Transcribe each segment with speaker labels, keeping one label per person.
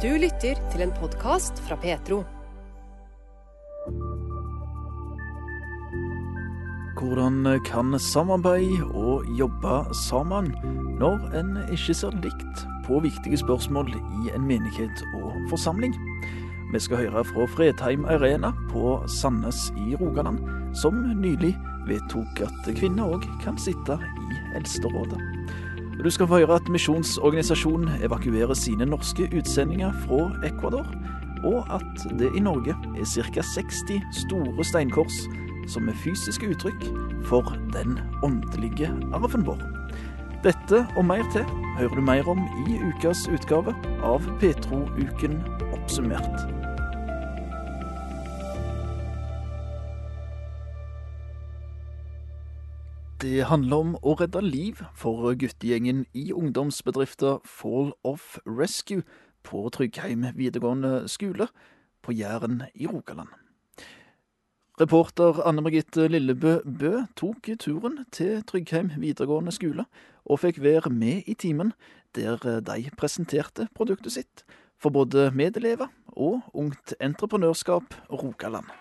Speaker 1: Du lytter til en podkast fra Petro.
Speaker 2: Hvordan kan samarbeid og jobbe sammen når en ikke ser likt på viktige spørsmål i en menighet og forsamling? Vi skal høre fra Fredheim Arena på Sandnes i Rogaland, som nylig vedtok at kvinner òg kan sitte i Eldsterådet. Du skal få høre at misjonsorganisasjonen evakuerer sine norske utsendinger fra Ecuador, og at det i Norge er ca. 60 store steinkors som er fysiske uttrykk for den åndelige arven vår. Dette og mer til hører du mer om i ukas utgave av Petro-uken oppsummert. Det handler om å redde liv for guttegjengen i ungdomsbedriften Fall of Rescue på Tryggheim videregående skole på Jæren i Rogaland. Reporter Anne Margitte Lillebø Bø tok turen til Tryggheim videregående skole, og fikk være med i timen der de presenterte produktet sitt for både medelever og Ungt Entreprenørskap Rogaland.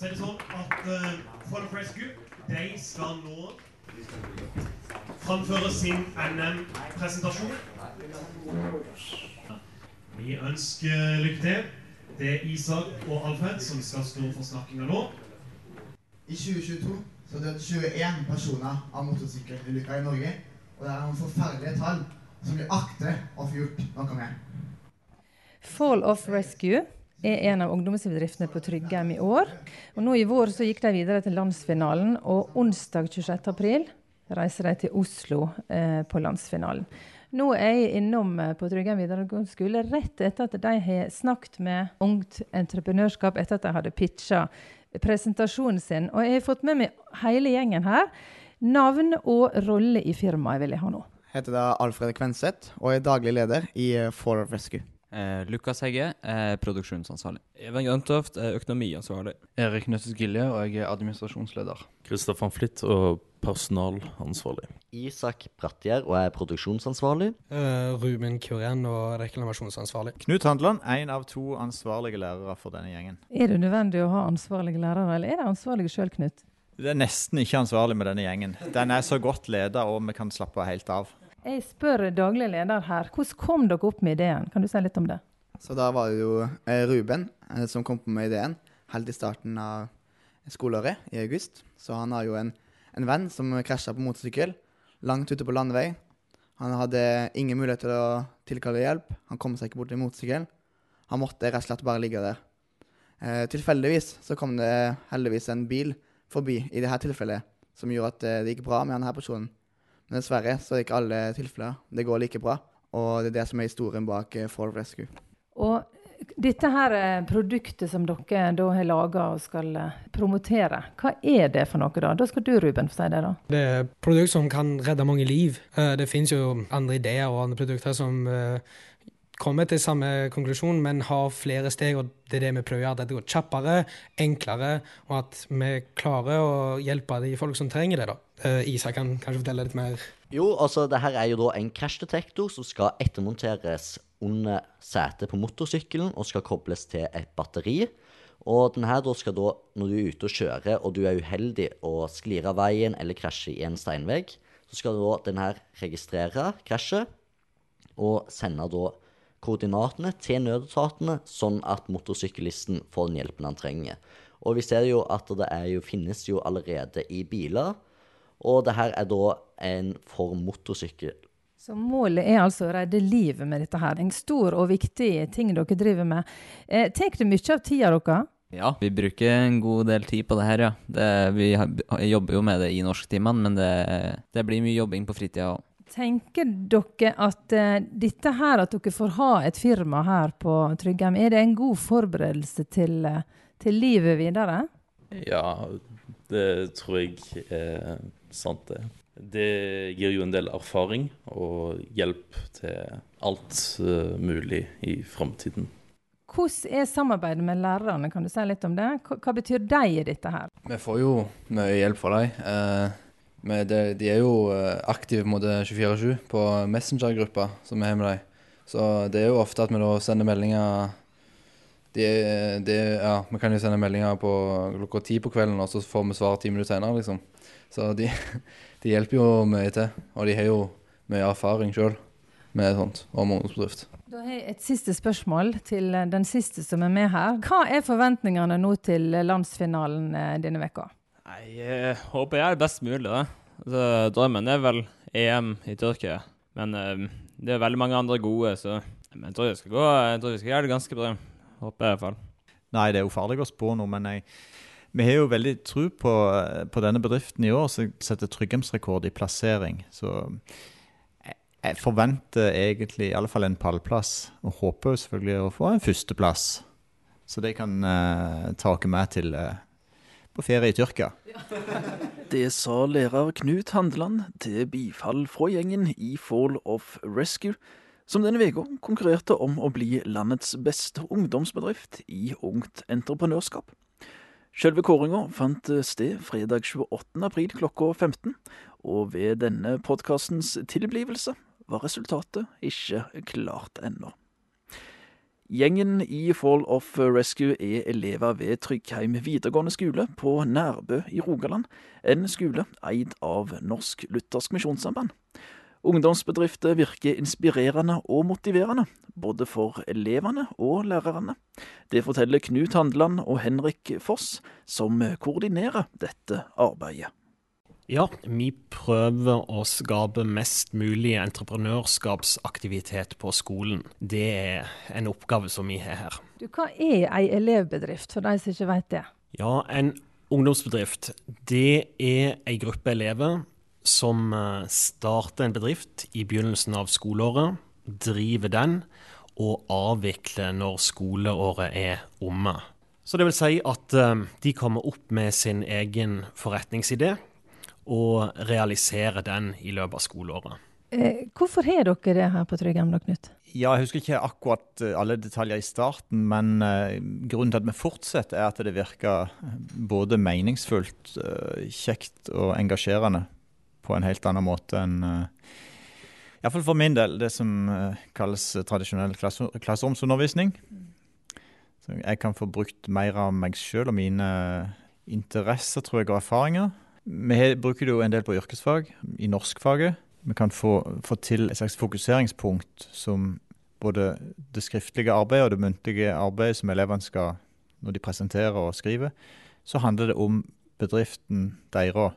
Speaker 3: Så er det sånn at uh, Fall of Rescue de skal nå framføre sin NM-presentasjon. Vi ønsker lykke til. Det er Isak og Alfred som skal stå for snakkinga nå.
Speaker 4: I 2022 så døde 21 personer av motorsykkelulykker i Norge. Og det er noen forferdelige tall som vi akter å få gjort noe med.
Speaker 5: Fall of Rescue er en av ungdomsbedriftene på Tryggheim i år. Og nå i vår så gikk de videre til landsfinalen, og onsdag 26. april reiser de til Oslo eh, på landsfinalen. Nå er jeg innom eh, på Tryggheim videregående skole rett etter at de har snakket med Ungt Entreprenørskap etter at de hadde pitcha presentasjonen sin. Og jeg har fått med meg hele gjengen her. Navn og rolle i firmaet vil jeg ha nå.
Speaker 4: Jeg heter da Alfred Kvenseth og er daglig leder i eh, Fall of Rescue.
Speaker 6: Eh, Lukas Hegge er produksjonsansvarlig.
Speaker 7: Even Grøntoft er økonomiansvarlig.
Speaker 8: Erik Nøttes Gilje, og jeg er administrasjonsleder.
Speaker 9: Kristoffer Flitt og personalansvarlig.
Speaker 10: Isak Brattgjerd og er produksjonsansvarlig.
Speaker 11: Uh, Ruben Kurien og reklamasjonsansvarlig.
Speaker 12: Knut Handland, en av to ansvarlige lærere for denne gjengen.
Speaker 5: Er det nødvendig å ha ansvarlige lærere, eller er det ansvarlige sjøl, Knut?
Speaker 12: Det er nesten ikke ansvarlig med denne gjengen. Den er så godt leda, og vi kan slappe helt av.
Speaker 5: Jeg spør daglig leder her, hvordan kom dere opp med ideen? Kan du si litt om det?
Speaker 4: Så Da var det jo eh, Ruben eh, som kom på med ideen helt i starten av skoleåret, i august. Så han har jo en, en venn som krasja på motorsykkel langt ute på landevei. Han hadde ingen mulighet til å tilkalle hjelp. Han kom seg ikke bort til motorsykkelen. Han måtte rett og slett bare ligge der. Eh, tilfeldigvis så kom det heldigvis en bil forbi i dette tilfellet som gjorde at det gikk bra med denne personen. Dessverre så er det ikke alle tilfeller det går like bra. Og det er det som er historien bak eh, Fall Rescue.
Speaker 5: Og dette her eh, produktet som dere da har laga og skal eh, promotere, hva er det for noe da? Da skal du Ruben få si det, da.
Speaker 11: Det er et produkt som kan redde mange liv. Det finnes jo andre ideer og andre produkter som kommer til samme konklusjon, men har flere steg. og Det er det vi prøver å gjøre. At det går kjappere, enklere, og at vi klarer å hjelpe de folk som trenger det. da. Uh, Isa kan kanskje fortelle litt mer?
Speaker 10: Jo, altså det her er jo da en krasjdetektor som skal ettermonteres under setet på motorsykkelen og skal kobles til et batteri. Og den her da skal da, når du er ute og kjører og du er uheldig og sklir av veien eller krasjer i en steinvegg, så skal da den her registrere krasjet og sende da koordinatene til nødetatene, sånn at motorsyklisten får den hjelpen han trenger. Og vi ser jo at det jo, finnes jo allerede i biler, og det her er da en for motorsykkel.
Speaker 5: Så målet er altså å redde livet med dette her. En stor og viktig ting dere driver med. Eh, Tar det mye av tida deres?
Speaker 6: Ja, vi bruker en god del tid på det her, ja. Det, vi jobber jo med det i norsktimene, men det, det blir mye jobbing på fritida òg.
Speaker 5: Tenker dere at uh, dette her, at dere får ha et firma her på Tryggheim, er det en god forberedelse til, uh, til livet videre?
Speaker 9: Ja, det tror jeg er sant, det. Det gir jo en del erfaring og hjelp til alt uh, mulig i framtiden.
Speaker 5: Hvordan er samarbeidet med lærerne, kan du si litt om det? Hva, hva betyr de i dette her?
Speaker 8: Vi får jo mye hjelp fra dem. Men det, de er jo eh, aktive på måte 24-7 på Messenger-gruppa som har med dem. Så det er jo ofte at vi da sender meldinger de, de, ja, Vi kan jo sende meldinger på klokka ti på kvelden, og så får vi svar ti minutter senere, liksom. Så de, de hjelper jo mye til. Og de har jo mye erfaring sjøl med sånt, om ungdomsbedrift.
Speaker 5: Da har jeg et siste spørsmål til den siste som er med her. Hva er forventningene nå til landsfinalen denne denne veka?
Speaker 7: Jeg håper jeg er best mulig, da. Altså, drømmen er vel EM i Tyrkia. Men eh, det er veldig mange andre gode, så jeg tror, vi skal skal gjøre det ganske bra. Håper jeg i hvert fall.
Speaker 12: Nei, det er jo farlig å spå noe, men jeg, vi har jo veldig tro på, på, denne bedriften i år, som setter trygghetsrekord i plassering. Så jeg, jeg, forventer egentlig i alle fall en pallplass, og håper selvfølgelig å få en førsteplass. Så det kan uh, ta oss med til uh, på ferie i Tyrkia.
Speaker 2: Det sa lærer Knut Handeland til bifall fra gjengen i Fall of Rescue som denne uka konkurrerte om å bli landets beste ungdomsbedrift i ungt entreprenørskap. Selve kåringa fant sted fredag 28. april klokka 15, og ved denne podkastens tilblivelse var resultatet ikke klart ennå. Gjengen i Fall of Rescue er elever ved Tryggheim videregående skole på Nærbø i Rogaland, en skole eid av Norsk Luthersk Misjonssamband. Ungdomsbedrifter virker inspirerende og motiverende, både for elevene og lærerne. Det forteller Knut Handeland og Henrik Foss, som koordinerer dette arbeidet.
Speaker 13: Ja, vi prøver å skape mest mulig entreprenørskapsaktivitet på skolen. Det er en oppgave som vi har her.
Speaker 5: Du, hva er ei elevbedrift, for de som ikke vet det?
Speaker 13: Ja, en ungdomsbedrift det er ei gruppe elever som eh, starter en bedrift i begynnelsen av skoleåret, driver den og avvikler når skoleåret er omme. Så det vil si at eh, de kommer opp med sin egen forretningsidé og realisere den i løpet av skoleåret.
Speaker 5: Eh, hvorfor har dere det her på Tryggheim, Knut?
Speaker 12: Ja, Jeg husker ikke akkurat alle detaljer i starten, men grunnen til at vi fortsetter, er at det virker både meningsfullt, kjekt og engasjerende på en helt annen måte enn Iallfall for min del, det som kalles tradisjonell klasse, klasseromsundervisning. Så jeg kan få brukt mer av meg sjøl og mine interesser, tror jeg, og erfaringer. Vi bruker det jo en del på yrkesfag, i norskfaget. Vi kan få, få til et slags fokuseringspunkt som både det skriftlige arbeidet og det muntlige arbeidet som elevene skal når de presenterer og skriver, så handler det om bedriften deres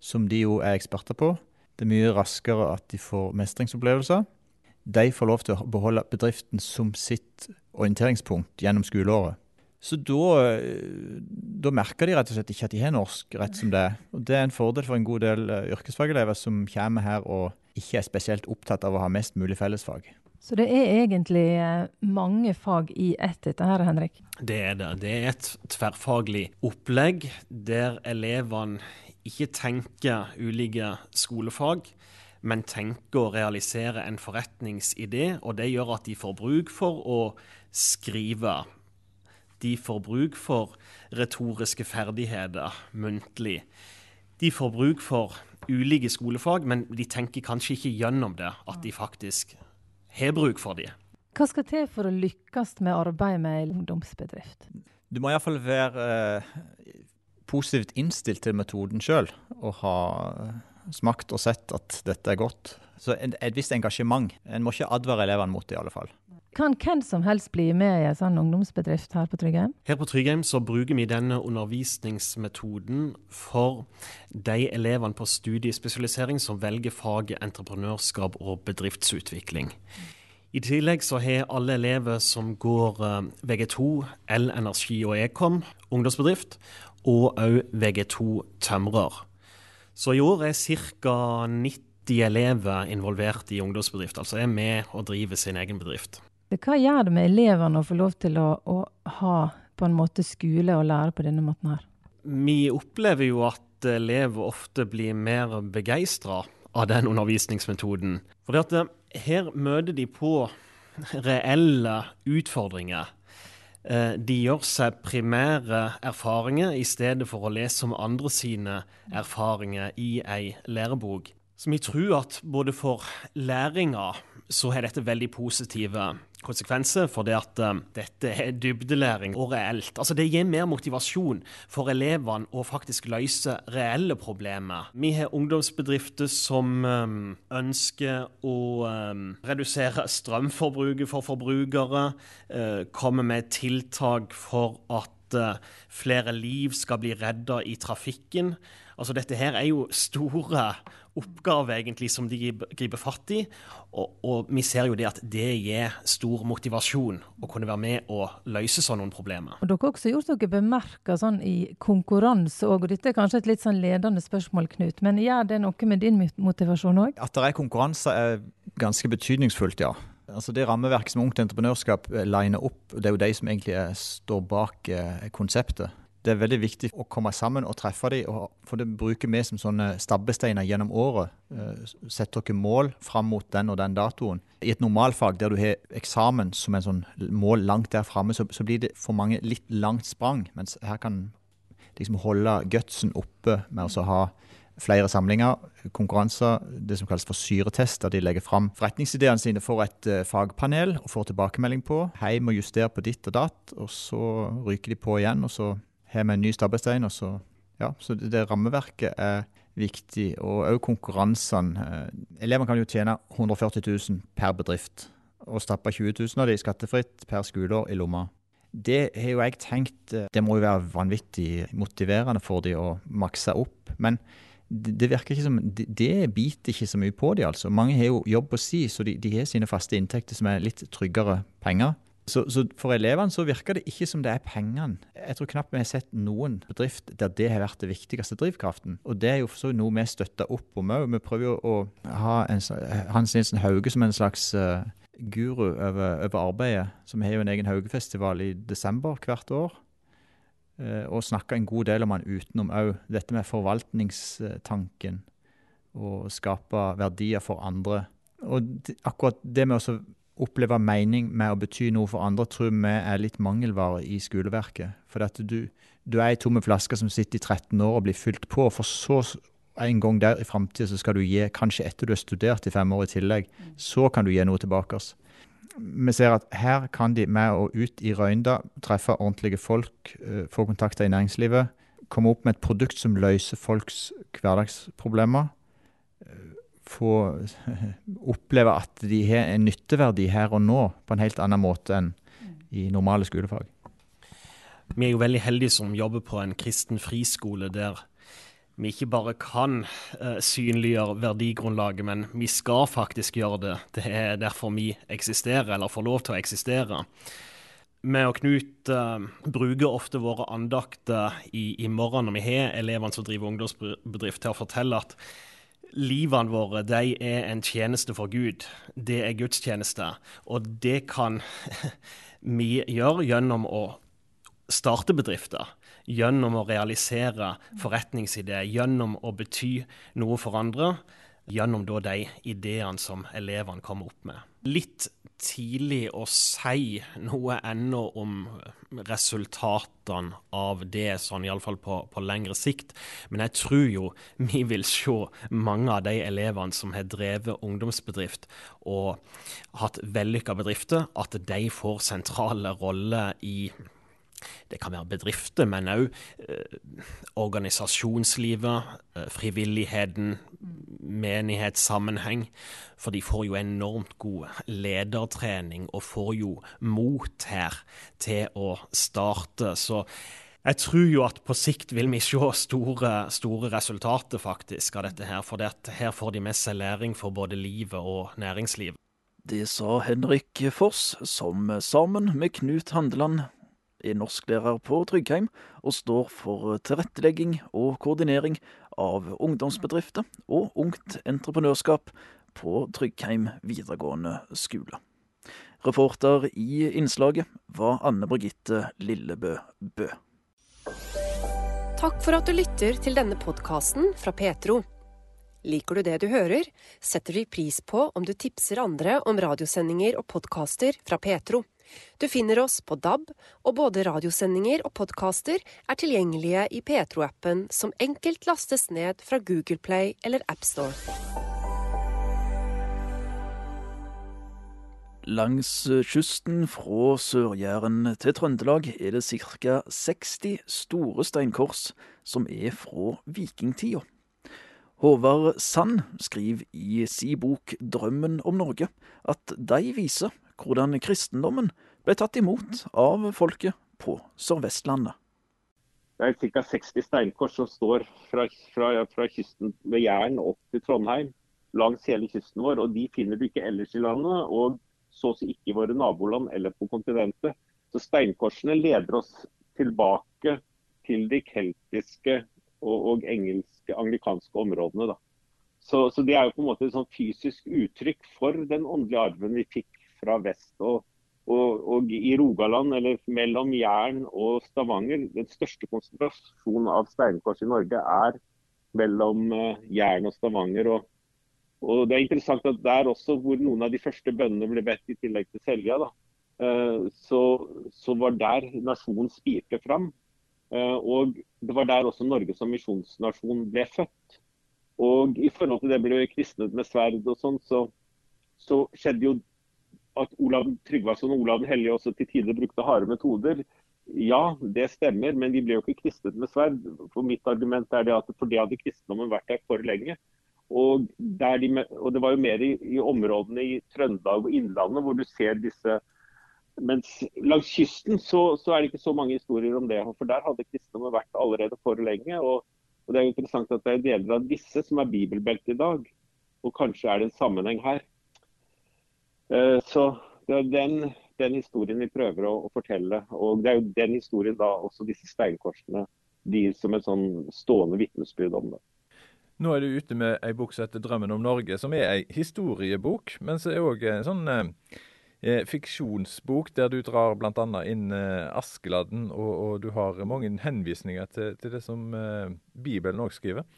Speaker 12: som de jo er eksperter på. Det er mye raskere at de får mestringsopplevelser. De får lov til å beholde bedriften som sitt orienteringspunkt gjennom skoleåret. Så da, da, merker de rett og slett ikke at de har norsk rett som det er. Og det er en fordel for en god del eh, yrkesfagelever som kommer her og ikke er spesielt opptatt av å ha mest mulig fellesfag.
Speaker 5: Så det er egentlig eh, mange fag i ett, dette her, Henrik?
Speaker 13: Det er det. Det er et tverrfaglig opplegg der elevene ikke tenker ulike skolefag, men tenker å realisere en forretningsidé. Og det gjør at de får bruk for å skrive. De får bruk for retoriske ferdigheter muntlig. De får bruk for ulike skolefag, men de tenker kanskje ikke gjennom det, at de faktisk har bruk for dem.
Speaker 5: Hva skal til for å lykkes med arbeidet med en ungdomsbedrift?
Speaker 12: Du må iallfall være eh, positivt innstilt til metoden sjøl og ha smakt og sett at dette er godt. Så et visst engasjement. En må ikke advare elevene mot det, i alle fall.
Speaker 5: Kan hvem som helst bli med i en sånn ungdomsbedrift her på Tryggheim?
Speaker 13: Her på Tryggheim så bruker vi denne undervisningsmetoden for de elevene på studiespesialisering som velger faget entreprenørskap og bedriftsutvikling. I tillegg så har alle elever som går eh, VG2, El-energi og Ekom ungdomsbedrift, og òg VG2 tømrer. Så i år er ca. 90 elever involvert i ungdomsbedrift, altså er med og driver sin egen bedrift.
Speaker 5: Hva gjør det med elevene å få lov til å, å ha på en måte skole og lære på denne måten her?
Speaker 13: Vi opplever jo at elever ofte blir mer begeistra av den undervisningsmetoden. For eh, her møter de på reelle utfordringer Eh, de gjør seg primære erfaringer i stedet for å lese om andre sine erfaringer i ei lærebok. Så vi tror at både for læringa så har dette veldig positive konsekvenser, for det at um, dette er dybdelæring og reelt. Altså Det gir mer motivasjon for elevene å faktisk løse reelle problemer. Vi har ungdomsbedrifter som um, ønsker å um, redusere strømforbruket for forbrukere, uh, komme med tiltak for at uh, flere liv skal bli redda i trafikken. Altså Dette her er jo store oppgave egentlig som de griper fatt i. Og, og, vi ser jo det at det gir stor motivasjon å kunne være med og løse sånne problemer.
Speaker 5: Og Dere har også gjort dere bemerka sånn i konkurranse òg, og dette er kanskje et litt sånn ledende spørsmål, Knut. Men gjør det noe med din motivasjon òg?
Speaker 12: At det er konkurranse er ganske betydningsfullt, ja. Altså Det rammeverket som Ungt Entreprenørskap liner opp, det er jo de som egentlig står bak eh, konseptet det er veldig viktig å komme sammen og treffe dem. For det bruker vi som sånne stabbesteiner gjennom året. Eh, Sett dere mål fram mot den og den datoen. I et normalfag der du har eksamen som en sånn mål langt der framme, så, så, blir det for mange litt langt sprang. Mens her kan liksom holde gutsen oppe med å ha flere samlinger, konkurranser, det som kalles for syretester. De legger fram forretningsideene sine for et uh, fagpanel og får tilbakemelding på. Hei, må justere på ditt og datt, og så ryker de på igjen. og så har vi en ny stabbestein. og så, ja, så det, det rammeverket er viktig. Og òg konkurransene. Eh, elevene kan jo tjene 140 000 per bedrift. Og stappe 20 000 av de skattefritt per skoleår i lomma. Det har jo jeg tenkt eh, Det må jo være vanvittig motiverende for de å makse opp. Men det, virker ikke som det, biter ikke så mye på de altså. Mange har jo jobb å si, så de, de har sine faste inntekter som er litt tryggere penger. Så, så, for elevene så virker det ikke som det er pengene. Jeg tror knapt vi har sett noen bedrift der det har vært det viktigste drivkraften. Og det er jo for så noe vi støtter opp om òg. Vi prøver jo å ha en, Hans Nilsen Hauge som en slags uh, guru over, over, arbeidet. Så vi har jo en egen Haugefestival i desember hvert år. Uh, og snakker en god del om han utenom òg. Dette med forvaltningstanken. Og skape verdier for andre. Og akkurat det med å oppleve mening med å bety noe for andre, tror vi er litt mangelvare i skoleverket. For at du, du er ei tomme flaske som sitter i 13 år og blir fylt på. For så en gang der i framtida så skal du gi, kanskje etter du har studert i fem år i tillegg, så kan du gi noe tilbake. oss. Vi ser at her kan de med å ut i røynda treffe ordentlige folk, eh, få kontakter i næringslivet, komme opp med et produkt som løser folks hverdagsproblemer få oppleve at de har en nytteverdi her og nå på en helt annen måte enn i normale skolefag.
Speaker 13: Vi er jo veldig heldige som jobber på en kristen friskole der vi ikke bare kan uh, synliggjøre verdigrunnlaget, men vi skal faktisk gjøre det. Det er derfor vi eksisterer, eller får lov til å eksistere. Vi og Knut uh, bruker ofte våre andakter i, i morgen når vi har elevene som driver ungdomsbedrift, til å fortelle at livene våre de er en tjeneste for Gud. Det er gudstjeneste. Og det kan vi gjøre gjennom å starte bedrifter. Gjennom å realisere forretningsideer, gjennom å bety noe for andre. Gjennom de ideene som elevene kommer opp med. Litt tidlig å si noe ennå om resultatene av det, sånn iallfall på, på lengre sikt. Men jeg tror jo vi vil se mange av de elevene som har drevet ungdomsbedrift og hatt vellykka bedrifter, at de får sentrale roller i det kan være bedrifter, men òg eh, organisasjonslivet, eh, frivilligheten, menighetssammenheng. For de får jo enormt god ledertrening og får jo mot her til å starte. Så jeg tror jo at på sikt vil vi se store, store resultater faktisk av dette her. For det her får de med seg læring for både livet og næringslivet.
Speaker 2: Det sa Henrik Foss, som sammen med Knut Handeland er norsklærer på Tryggheim og står for tilrettelegging og koordinering av ungdomsbedrifter og ungt entreprenørskap på Tryggheim videregående skole. Reporter i innslaget var Anne Birgitte Lillebø Bø.
Speaker 1: Takk for at du lytter til denne podkasten fra Petro. Liker du det du hører, setter vi pris på om du tipser andre om radiosendinger og podkaster fra Petro. Du finner oss på DAB, og både radiosendinger og podkaster er tilgjengelige i Petro-appen, som enkelt lastes ned fra Google Play eller AppStore.
Speaker 2: Langs kysten fra Sør-Jæren til Trøndelag er det ca. 60 store steinkors som er fra vikingtida. Håvard Sand skriver i si bok 'Drømmen om Norge' at de viser hvordan kristendommen ble tatt imot av folket på Sør-Vestlandet.
Speaker 14: Det er ca. 60 steinkors som står fra, fra, fra kysten ved Jæren opp til Trondheim, langs hele kysten vår. og De finner du ikke ellers i landet, og så å si ikke i våre naboland eller på kontinentet. Så Steinkorsene leder oss tilbake til de keltiske og, og engelske, anglikanske områdene. Da. Så, så det er jo på en måte et sånn fysisk uttrykk for den åndelige arven vi fikk fra vest. Og, og, og, i Rogaland, eller mellom Jæren og Stavanger, den største konsentrasjonen av steinkors i Norge er mellom uh, Jæren og Stavanger. Og, og, det er interessant at der også, hvor noen av de første bøndene ble bedt, i tillegg til Selja, da, uh, så, så, var der nasjonen spirte fram. Uh, og det var der også Norge som misjonsnasjon ble født. Og i forhold til det ble kristnet med sverd og sånn, så, så skjedde jo at Olav Tryggvason og Olav den hellige også til tider brukte harde metoder. Ja, det stemmer, men de ble jo ikke kristet med sverd. For Mitt argument er det at for det hadde kristendommen vært der for lenge. Og, de, og det var jo mer i, i, områdene i Trøndelag og Innlandet hvor du ser disse Mens langs kysten så, så, er det ikke så mange historier om det. For der hadde kristendommen vært allerede for lenge. Og, og det er jo interessant at det er deler av disse som er bibelbelte i dag. Og kanskje er det en sammenheng her. Eh, så det er den, den historien vi prøver å, å, fortelle. Og det er jo den historien da også disse steinkorsene blir som et sånn stående vitnesbyrd om. det.
Speaker 15: Nå er du ute med ei bok som heter 'Drømmen om Norge', som er ei historiebok, men så er òg en sånn eh, eh, fiksjonsbok der du drar bl.a. inn eh, Askeladden, og, og, du har mange henvisninger til, til det som eh, Bibelen òg skriver.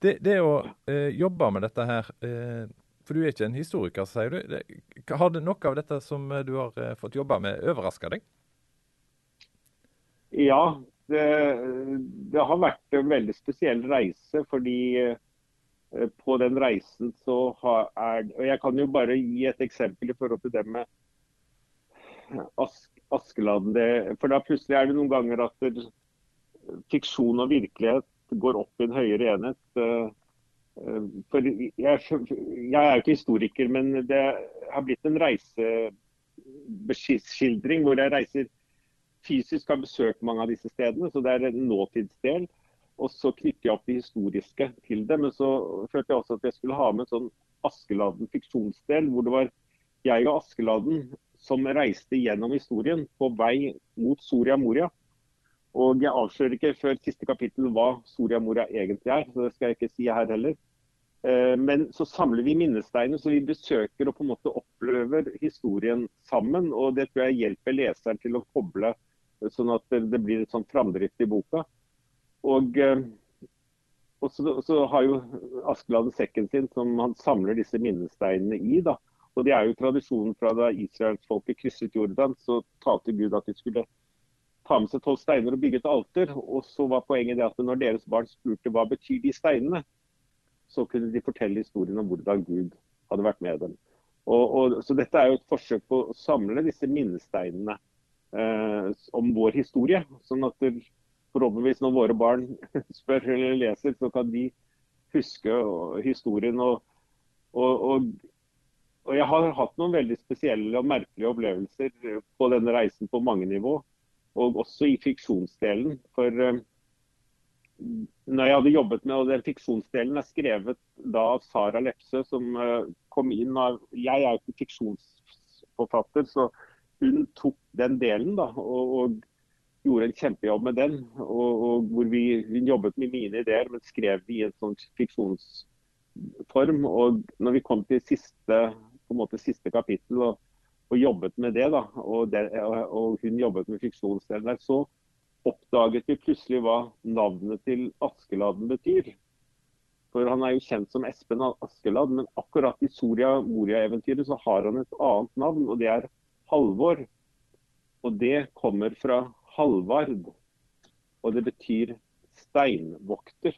Speaker 15: Det, det å eh, jobbe med dette her, for du er ikke en historiker, sier du. Har det noe av dette som eh, du har eh, fått jobba med, overraska deg?
Speaker 14: Ja, det, det, har vært en veldig spesiell reise. Fordi eh, på den reisen så har, er Og jeg kan jo bare gi et eksempel i forhold til det med Ask, Askeland. For da plutselig er det noen ganger at fiksjon og virkelighet går opp i en høyere enhet. For jeg, jeg, er jo ikke historiker, men det har blitt en reiseskildring hvor jeg reiser fysisk har besøkt mange av disse stedene. Så det er en nåtidsdel. Og så knytter jeg opp det historiske til det. Men så følte jeg også at jeg skulle ha med en sånn Askeladden fiksjonsdel, hvor det var jeg og Askeladden som reiste gjennom historien på vei mot Soria Moria. Og jeg avslører ikke før siste kapittel hva Soria Moria egentlig er, så det skal jeg ikke si her heller. Eh, men så samler vi minnesteiner, så vi besøker og på en måte opplever historien sammen. og Det tror jeg hjelper leseren til å koble, sånn at det blir et sånn framdrift i boka. Og, eh, og så, så, har jo Askeladden sekken sin som han samler disse minnesteinene i. da. Og Det er jo tradisjonen fra da israelsfolket krysset Jordan, så talte Gud at de skulle ta med seg tolv steiner og bygge et alter. Og så var poenget det at når deres barn spurte hva betyr de steinene, så kunne de fortelle historien om hvordan Gud hadde vært med dem. Og, og, så Dette er jo et forsøk på å samle disse minnesteinene eh, om vår historie. sånn at det, forhåpentligvis når våre barn spør eller leser, så kan de huske historien. Og, og, og jeg har hatt noen veldig spesielle og merkelige opplevelser på denne reisen på mange nivå. Og også i fiksjonsdelen. For eh, når jeg hadde jobbet med, og den fiksjonsdelen er skrevet da av Sara Lepsø, som uh, kom inn av Jeg er jo ikke fiksjonsforfatter, så hun tok den delen da, og, og gjorde en kjempejobb med den. Og, og hvor vi, Hun jobbet med mine ideer, men skrev de i en sånn fiksjonsform. Og når vi kom til siste, måte, siste kapittel og, og jobbet med det, da, og, det, og hun jobbet med fiksjonsdelen der, så oppdaget vi plutselig hva navnet til Askeladden betyr. For Han er jo kjent som Espen Askeladd, men akkurat i Soria Moria-eventyret så har han et annet navn, og det er Halvor. Og det kommer fra Halvard. Og det betyr steinvokter.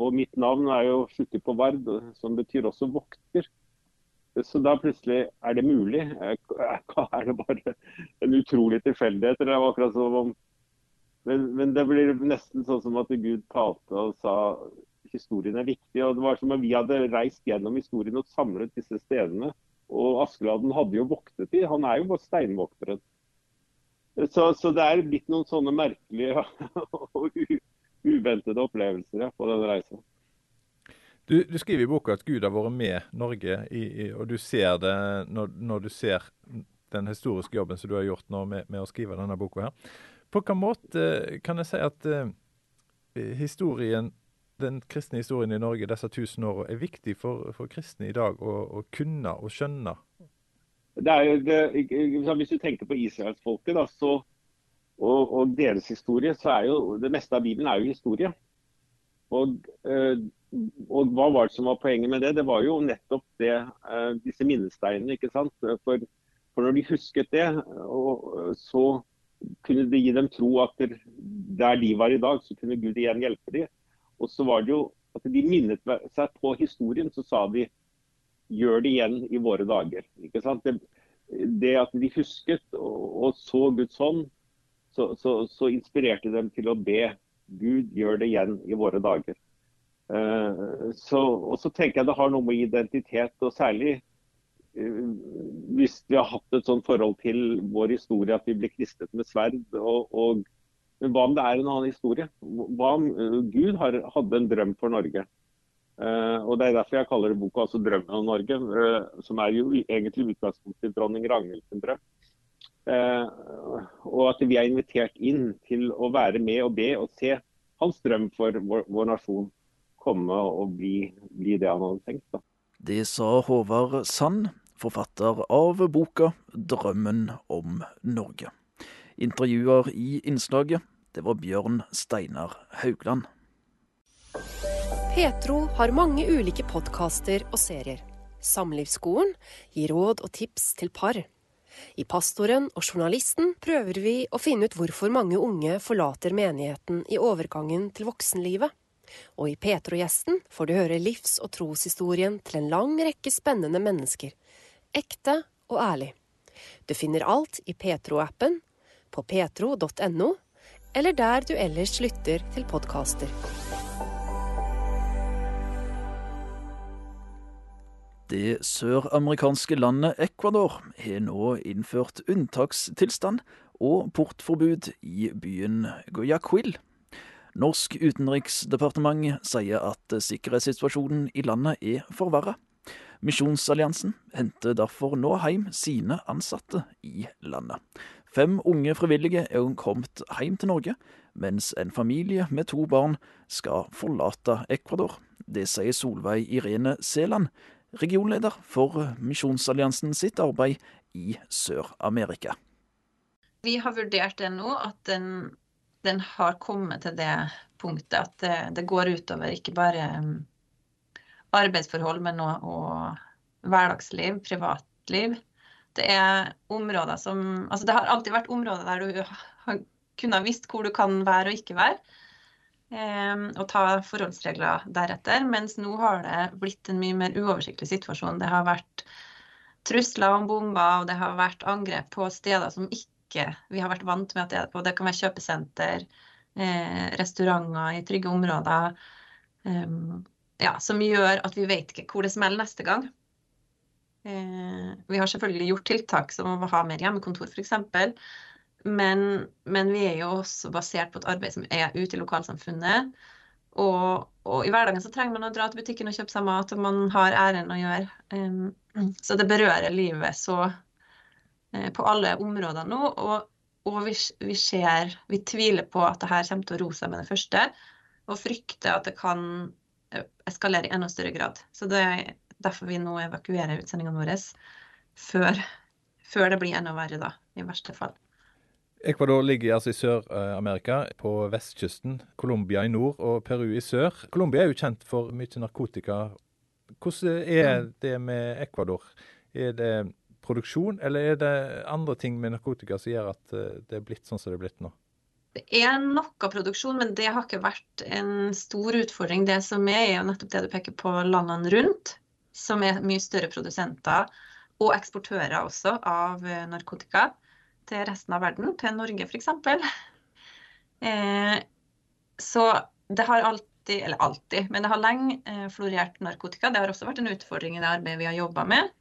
Speaker 14: Og mitt navn er jo sluttet på Vard, som betyr også vokter. Så da plutselig er det mulig. Er det bare en utrolig tilfeldighet? Eller Det var akkurat som om men, men, det blir nesten sånn som at Gud talte og sa historien er viktig. og Det var som om vi hadde reist gjennom historien og samlet disse stedene. Og Askeladden hadde jo voktet i. Han er jo bare steinvokteren. Så, så, det er blitt noen sånne merkelige og uventede opplevelser ja, på den reisa.
Speaker 15: Du, du, skriver i boka at Gud har vært med Norge, i, i, og du ser det når, når, du ser den historiske jobben som du har gjort nå med, med å skrive denne boka. her. På hvilken måte kan jeg si at uh, historien, den kristne historien i Norge disse tusen åra er viktig for, for kristne i dag å, å kunne og skjønne?
Speaker 14: Det er, det, hvis du tenker på israelsfolket og, og, deres historie, så er jo det meste av Bibelen er jo historie. Og, uh, og hva var det som var poenget med det? Det var jo nettopp det, uh, disse minnesteinene. ikke sant? For, for når de husket det, og, så kunne det gi dem tro at der de var i dag, så kunne Gud igjen hjelpe dem. Og så var det jo at de minnet seg på historien, så sa de gjør det igjen i våre dager. Ikke sant? Det, det at de husket og, og så Guds hånd, så, så, så, inspirerte dem til å be Gud gjør det igjen i våre dager. Uh, så, og så tenker jeg det har noe med identitet, og særlig Eh, hvis vi har hatt et sånt forhold til vår historie at vi blir kristet med sverd. Og, og, men hva om det er en annen historie? Hva om uh, Gud har, hadde en drøm for Norge? Uh, og Det er derfor jeg kaller det boka altså 'Drømmen om Norge', uh, som er jo egentlig utgangspunktet i dronning Ragnhild sin drøm. og at vi er invitert inn til å være med og be og se hans drøm for vår, vår nasjon komme og bli, bli, det han hadde tenkt. Da.
Speaker 2: Det sa Håvard Sand, forfatter av boka 'Drømmen om Norge'. Intervjuer i innslaget, det var Bjørn Steinar Haugland.
Speaker 1: Petro har mange ulike podkaster og serier. Samlivsskolen gir råd og tips til par. I Pastoren og Journalisten prøver vi å finne ut hvorfor mange unge forlater menigheten i overgangen til voksenlivet. Og i Petro-gjesten får du høre livs- og troshistorien til en lang rekke spennende mennesker ekte og ærlig. Du finner alt i Petro-appen, på petro.no, eller der du ellers lytter til podkaster.
Speaker 2: Det søramerikanske landet Ecuador har nå innført unntakstilstand og portforbud i byen Guayaquil. Norsk utenriksdepartement sier at sikkerhetssituasjonen i landet er forverra. Misjonsalliansen henter derfor nå hjem sine ansatte i landet. Fem unge frivillige er kommet hjem til Norge, mens en familie med to barn skal forlate Ecuador. Det sier Solveig Irene Seland, regionleder for Misjonsalliansen sitt arbeid i Sør-Amerika.
Speaker 16: Vi har vurdert det nå, at den, den, har kommet til det punktet at det, det går utover ikke bare arbeidsforhold, men òg hverdagsliv, privatliv. Det er områder som Altså det har alltid vært områder der du har kunnet visst hvor du kan være og ikke være. Eh, og ta forholdsregler deretter. Mens nå har det blitt en mye mer uoversiktlig situasjon. Det har vært trusler om bomber, og det har vært angrep på steder som ikke vi har vært vant med at det på. Det kan være kjøpesenter, eh, restauranter i trygge områder. Um, ja, som gjør at vi vet ikke hvor det smeller neste gang. Eh, vi har selvfølgelig gjort tiltak som å ha mer hjemmekontor f.eks. Men, men vi er jo også basert på et arbeid som er ute i lokalsamfunnet. Og, og, i hverdagen så trenger man å dra til butikken og kjøpe seg mat, og man har ærend å gjøre. Um, så det berører livet så på alle områder nå. Og, og vi, vi, ser Vi tviler på at det her kommer til å roe seg med det første, og frykter at det kan eskalere i enda større grad. Så det er derfor vi nå evakuerer utsendingene våre før, før det blir enda verre, da, i verste fall.
Speaker 15: Ecuador ligger altså i Sør-Amerika, på vestkysten. Colombia i nord og Peru i sør. Colombia er jo kjent for mye narkotika. Hvordan er det med Ecuador? Er det produksjon, eller er det andre ting med narkotika som gjør at eh, det er blitt sånn som det er blitt nå?
Speaker 16: Det er noe produksjon, men det har ikke vært en stor utfordring. Det som er, er jo nettopp det du peker på landene rundt, som er mye større produsenter og eksportører også av eh, narkotika til resten av verden, til Norge f.eks. Eh, så det har alltid, eller alltid, men det har lenge eh, florert narkotika. Det har også vært en utfordring i det arbeidet vi har jobba med.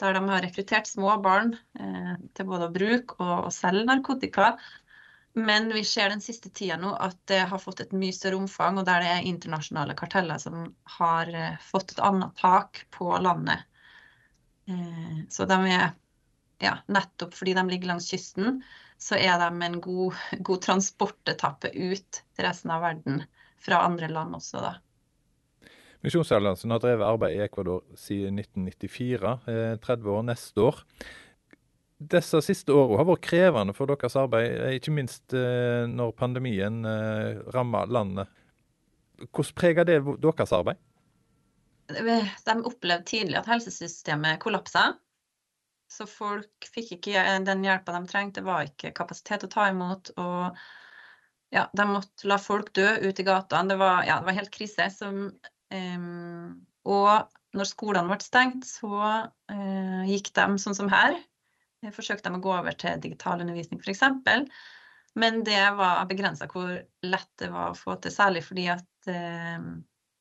Speaker 16: Der de har rekruttert små barn eh, til både å bruke og, og selge narkotika. Men vi ser den siste tida nå at det har fått et mye større omfang, og der det er internasjonale karteller som har eh, fått et annet tak på landet. Eh, så de er, ja, nettopp fordi de ligger langs kysten, så er de en god, god transportetappe ut til resten av verden fra andre land også, da.
Speaker 15: Misjonsalliansen har drevet arbeid i Ecuador siden 1994, 30 år neste år disse siste årene har vært krevende for deres arbeid, eh, ikke minst eh, når pandemien rammer landet. Hvordan preger det deres arbeid?
Speaker 16: De opplevde tidlig at helsesystemet kollapsa. Så folk fikk ikke den hjelpa de trengte. Det var ikke kapasitet å ta imot. Og ja, de måtte la folk dø ute i gatene. Det ja, det var helt krise. Som, og når skolene ble stengt, så uh, gikk de sånn som her, forsøkte de å gå over til digital undervisning f.eks. Men det var begrensa hvor lett det var å få til, særlig fordi at eh,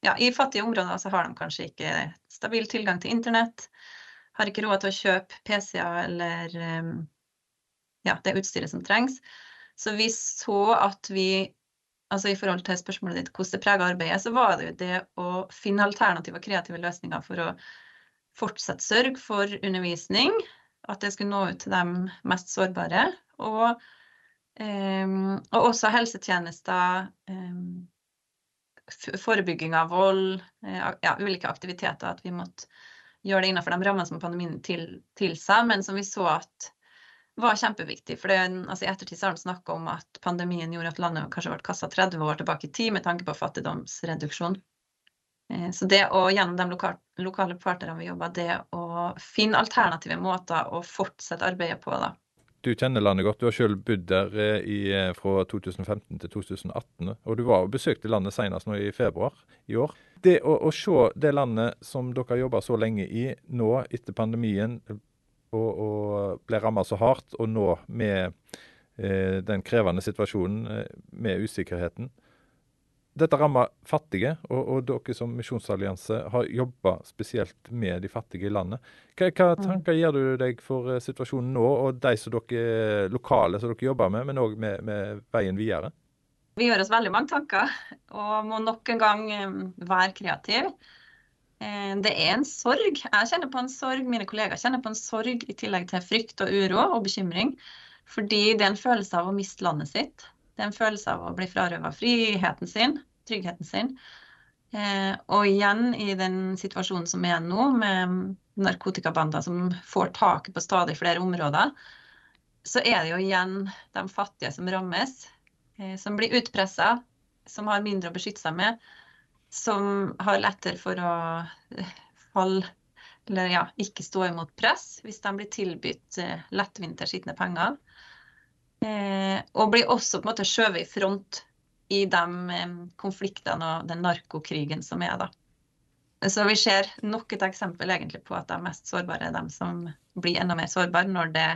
Speaker 16: ja, i fattige områder så har de kanskje ikke stabil tilgang til internett. Har ikke råd til å kjøpe PC-er eller eh, ja, det utstyret som trengs. Så vi så at vi altså I forhold til spørsmålet ditt hvordan det preger arbeidet, så var det jo det å finne alternative og kreative løsninger for å fortsette sørge for undervisning, at det skulle nå ut til de mest sårbare. Og, um, og også helsetjenester, um, forebygging av vold, uh, ja, ulike aktiviteter. At vi måtte gjøre det innenfor de rammene som pandemien til, tilsa, men som vi så at var kjempeviktig. For altså I ettertid har han snakka om at pandemien gjorde at landet kanskje ble kasta 30 år tilbake i tid med tanke på fattigdomsreduksjon. Eh, så det å gjennom de lokale, lokale partnerne vi jobber, det å finne alternative måter å fortsette arbeidet på, da.
Speaker 15: Du kjenner landet godt. Du har selv bodd der eh, eh, fra 2015 til 2018. Og du var og besøkte landet senest nå i februar i år. Det å, å se det landet som dere har jobba så lenge i, nå etter pandemien, og, og ble rammet så hardt, og nå med eh, den krevende situasjonen med usikkerheten. Dette rammer fattige, og, og, dere som misjonsallianse har jobba spesielt med de fattige i landet. Hva, hva mm. tanker gjør du deg for uh, situasjonen nå, og de som dere lokale som dere jobber med, men òg med, med, veien videre?
Speaker 16: Vi gjør oss veldig mange tanker, og må nok en gang um, være kreative. Uh, det er en sorg. Jeg kjenner på en sorg, mine kollegaer kjenner på en sorg i tillegg til frykt og uro og bekymring. Fordi det er en følelse av å miste landet sitt. Det er en følelse av å bli frarøva friheten sin, tryggheten sin. Eh, og igjen i den situasjonen som er nå, med narkotikabander som får taket på stadig flere områder, så er det jo igjen de fattige som rammes, eh, som blir utpressa, som har mindre å beskytte seg med, som har lettere for å eh, falle eller ja, ikke stå imot press hvis de blir tilbudt eh, lettvinte, skitne penger. Eh, og blir også på en måte skjøvet i front i de konfliktene og den narkokrigen som er. da. Så vi ser nok et eksempel egentlig på at de mest sårbare er de som blir enda mer sårbare når det,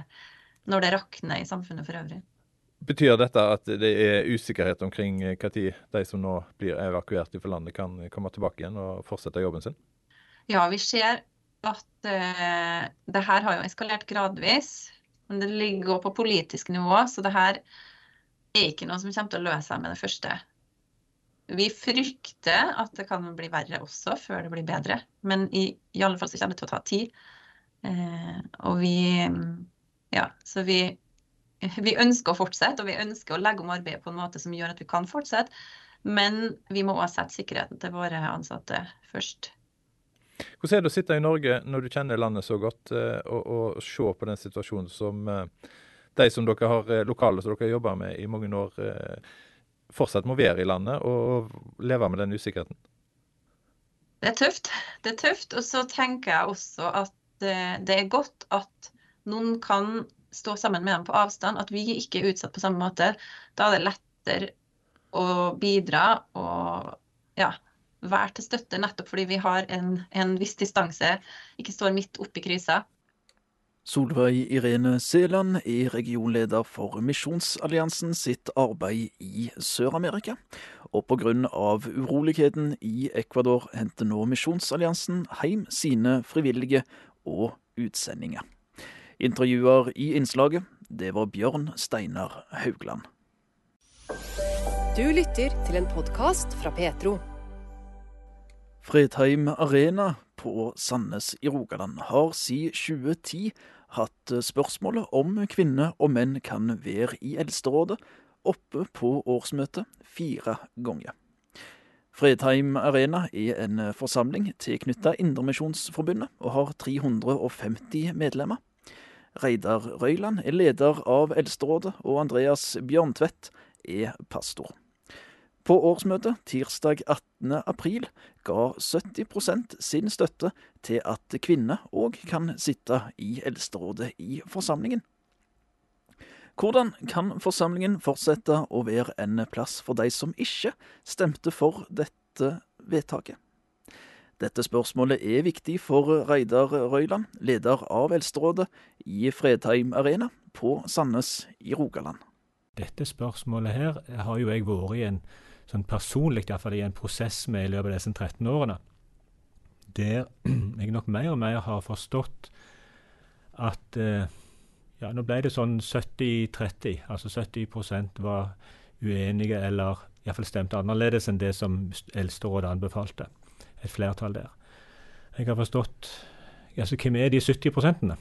Speaker 16: når det rakner i samfunnet for øvrig.
Speaker 15: Betyr dette at det er usikkerhet omkring når de som nå blir evakuert fra landet, kan komme tilbake igjen og fortsette jobben sin?
Speaker 16: Ja, vi ser at uh, det her har jo eskalert gradvis. Men det ligger òg på politisk nivå, så det her er ikke noe som kommer til å løse seg med det første. Vi frykter at det kan bli verre også, før det blir bedre. Men i, i alle fall så kommer det til å ta tid. Uh, og vi Ja, så vi, vi ønsker å fortsette, og vi ønsker å legge om arbeidet på en måte som gjør at vi kan fortsette. Men vi må også sette sikkerheten til våre ansatte først.
Speaker 15: Hvordan er det å sitte i Norge når du kjenner landet så godt, eh, og, og se på den situasjonen som eh, de som dere har eh, lokale som dere har jobba med i mange år, fortsatt må være i landet og leve med den usikkerheten?
Speaker 16: Det er tøft. Det er tøft. Og så tenker jeg også at det er godt at noen kan stå sammen med dem på avstand, at vi ikke er utsatt på samme måte. Da er det lettere å bidra og ja, være til støtte, nettopp fordi vi har en, en viss distanse, ikke står midt oppi krisa.
Speaker 2: Solveig Irene Seland er regionleder for Misjonsalliansen sitt arbeid i Sør-Amerika. Og pga. uroligheten i Ecuador henter nå Misjonsalliansen hjem sine frivillige og utsendinger. Intervjuer i innslaget, det var Bjørn Steinar Haugland.
Speaker 1: Du lytter til en podkast fra Petro.
Speaker 2: Fredheim Arena på Sandnes i Rogaland har siden 2010 hatt spørsmålet om kvinner og menn kan være i Eldsterådet oppe på årsmøtet fire ganger. Fredheim Arena er en forsamling tilknyttet Indremisjonsforbundet og har 350 medlemmer. Reidar Røyland er leder av Eldsterådet, og Andreas Bjørntvedt er pastor. På årsmøtet tirsdag 18. april ga 70% sin støtte til at kvinner òg kan sitte i Eldsterådet i forsamlingen. Hvordan kan forsamlingen fortsette å være en plass for de som ikke stemte for dette vedtaket? Dette spørsmålet er viktig for Reidar Røyland, leder av Eldsterådet i Fredheim Arena på Sandnes i Rogaland.
Speaker 17: Dette spørsmålet her har jo jeg vært i en sånn personlig i en prosess med i løpet av disse 13 årene. Der jeg nok mer og mer har forstått at eh, ja, nå ble det sånn 70-30. Altså 70% var uenige eller iallfall stemte annerledes enn det som Eldsterådet anbefalte. Et flertall der. Jeg har forstått altså Hvem er de 70 prosentene?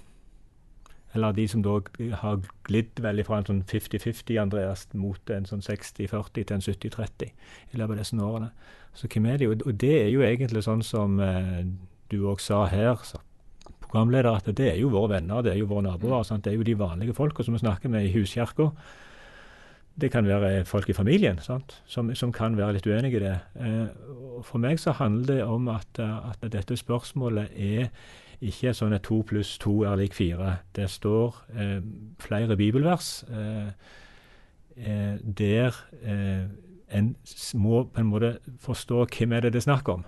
Speaker 17: Eller de som da har glidd veldig fra en sånn 50-50, Andreas, mot en sånn 60-40 til en 70-30 i løpet av disse årene. Så hvem er de? Og det er jo egentlig sånn som eh, du òg sa her, så, programleder, at det er jo våre venner, det er jo våre naboer. Sant? Det er jo de vanlige folka som vi snakker med i huskirka. Det kan være folk i familien? Som, som kan være litt uenige i det. Eh, for meg så handler det om at, at dette spørsmålet er ikke sånn at to pluss to er lik fire. Det står eh, flere bibelvers eh, eh, der eh, en må på en måte forstå hvem er det det er snakk om.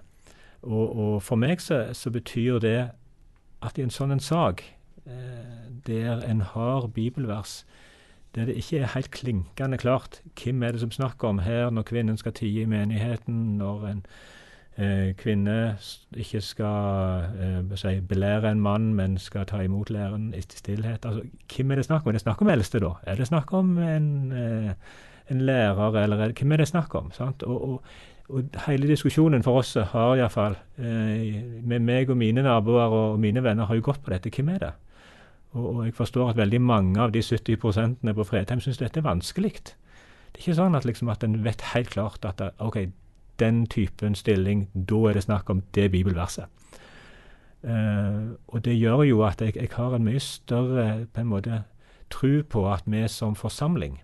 Speaker 17: Og, og for meg så, så, betyr det at i en sånn en sak, eh, der en har bibelvers der det ikke er helt klinkende klart hvem er det som snakker om her når kvinnen skal tie i menigheten, når en eh, kvinne ikke skal eh, si, belære en mann, men skal ta imot læren i stillhet. Altså, hvem er det snakk om? Er det snakk om eldste, da? Er det snakk om en, eh, en lærer, eller er, hvem er det snakk om? Og, og, og hele diskusjonen for oss har iallfall eh, Med meg og mine naboer og mine venner har jo gått på dette. Hvem er det? Og, og jeg forstår at veldig mange av de 70 på Fredheim syns dette er vanskelig. Det er ikke sånn at, liksom, at en vet helt klart at OK, den typen stilling, da er det snakk om det bibelverset. Uh, og det gjør jo at jeg, jeg, har en mye større på en måte tro på at vi som forsamling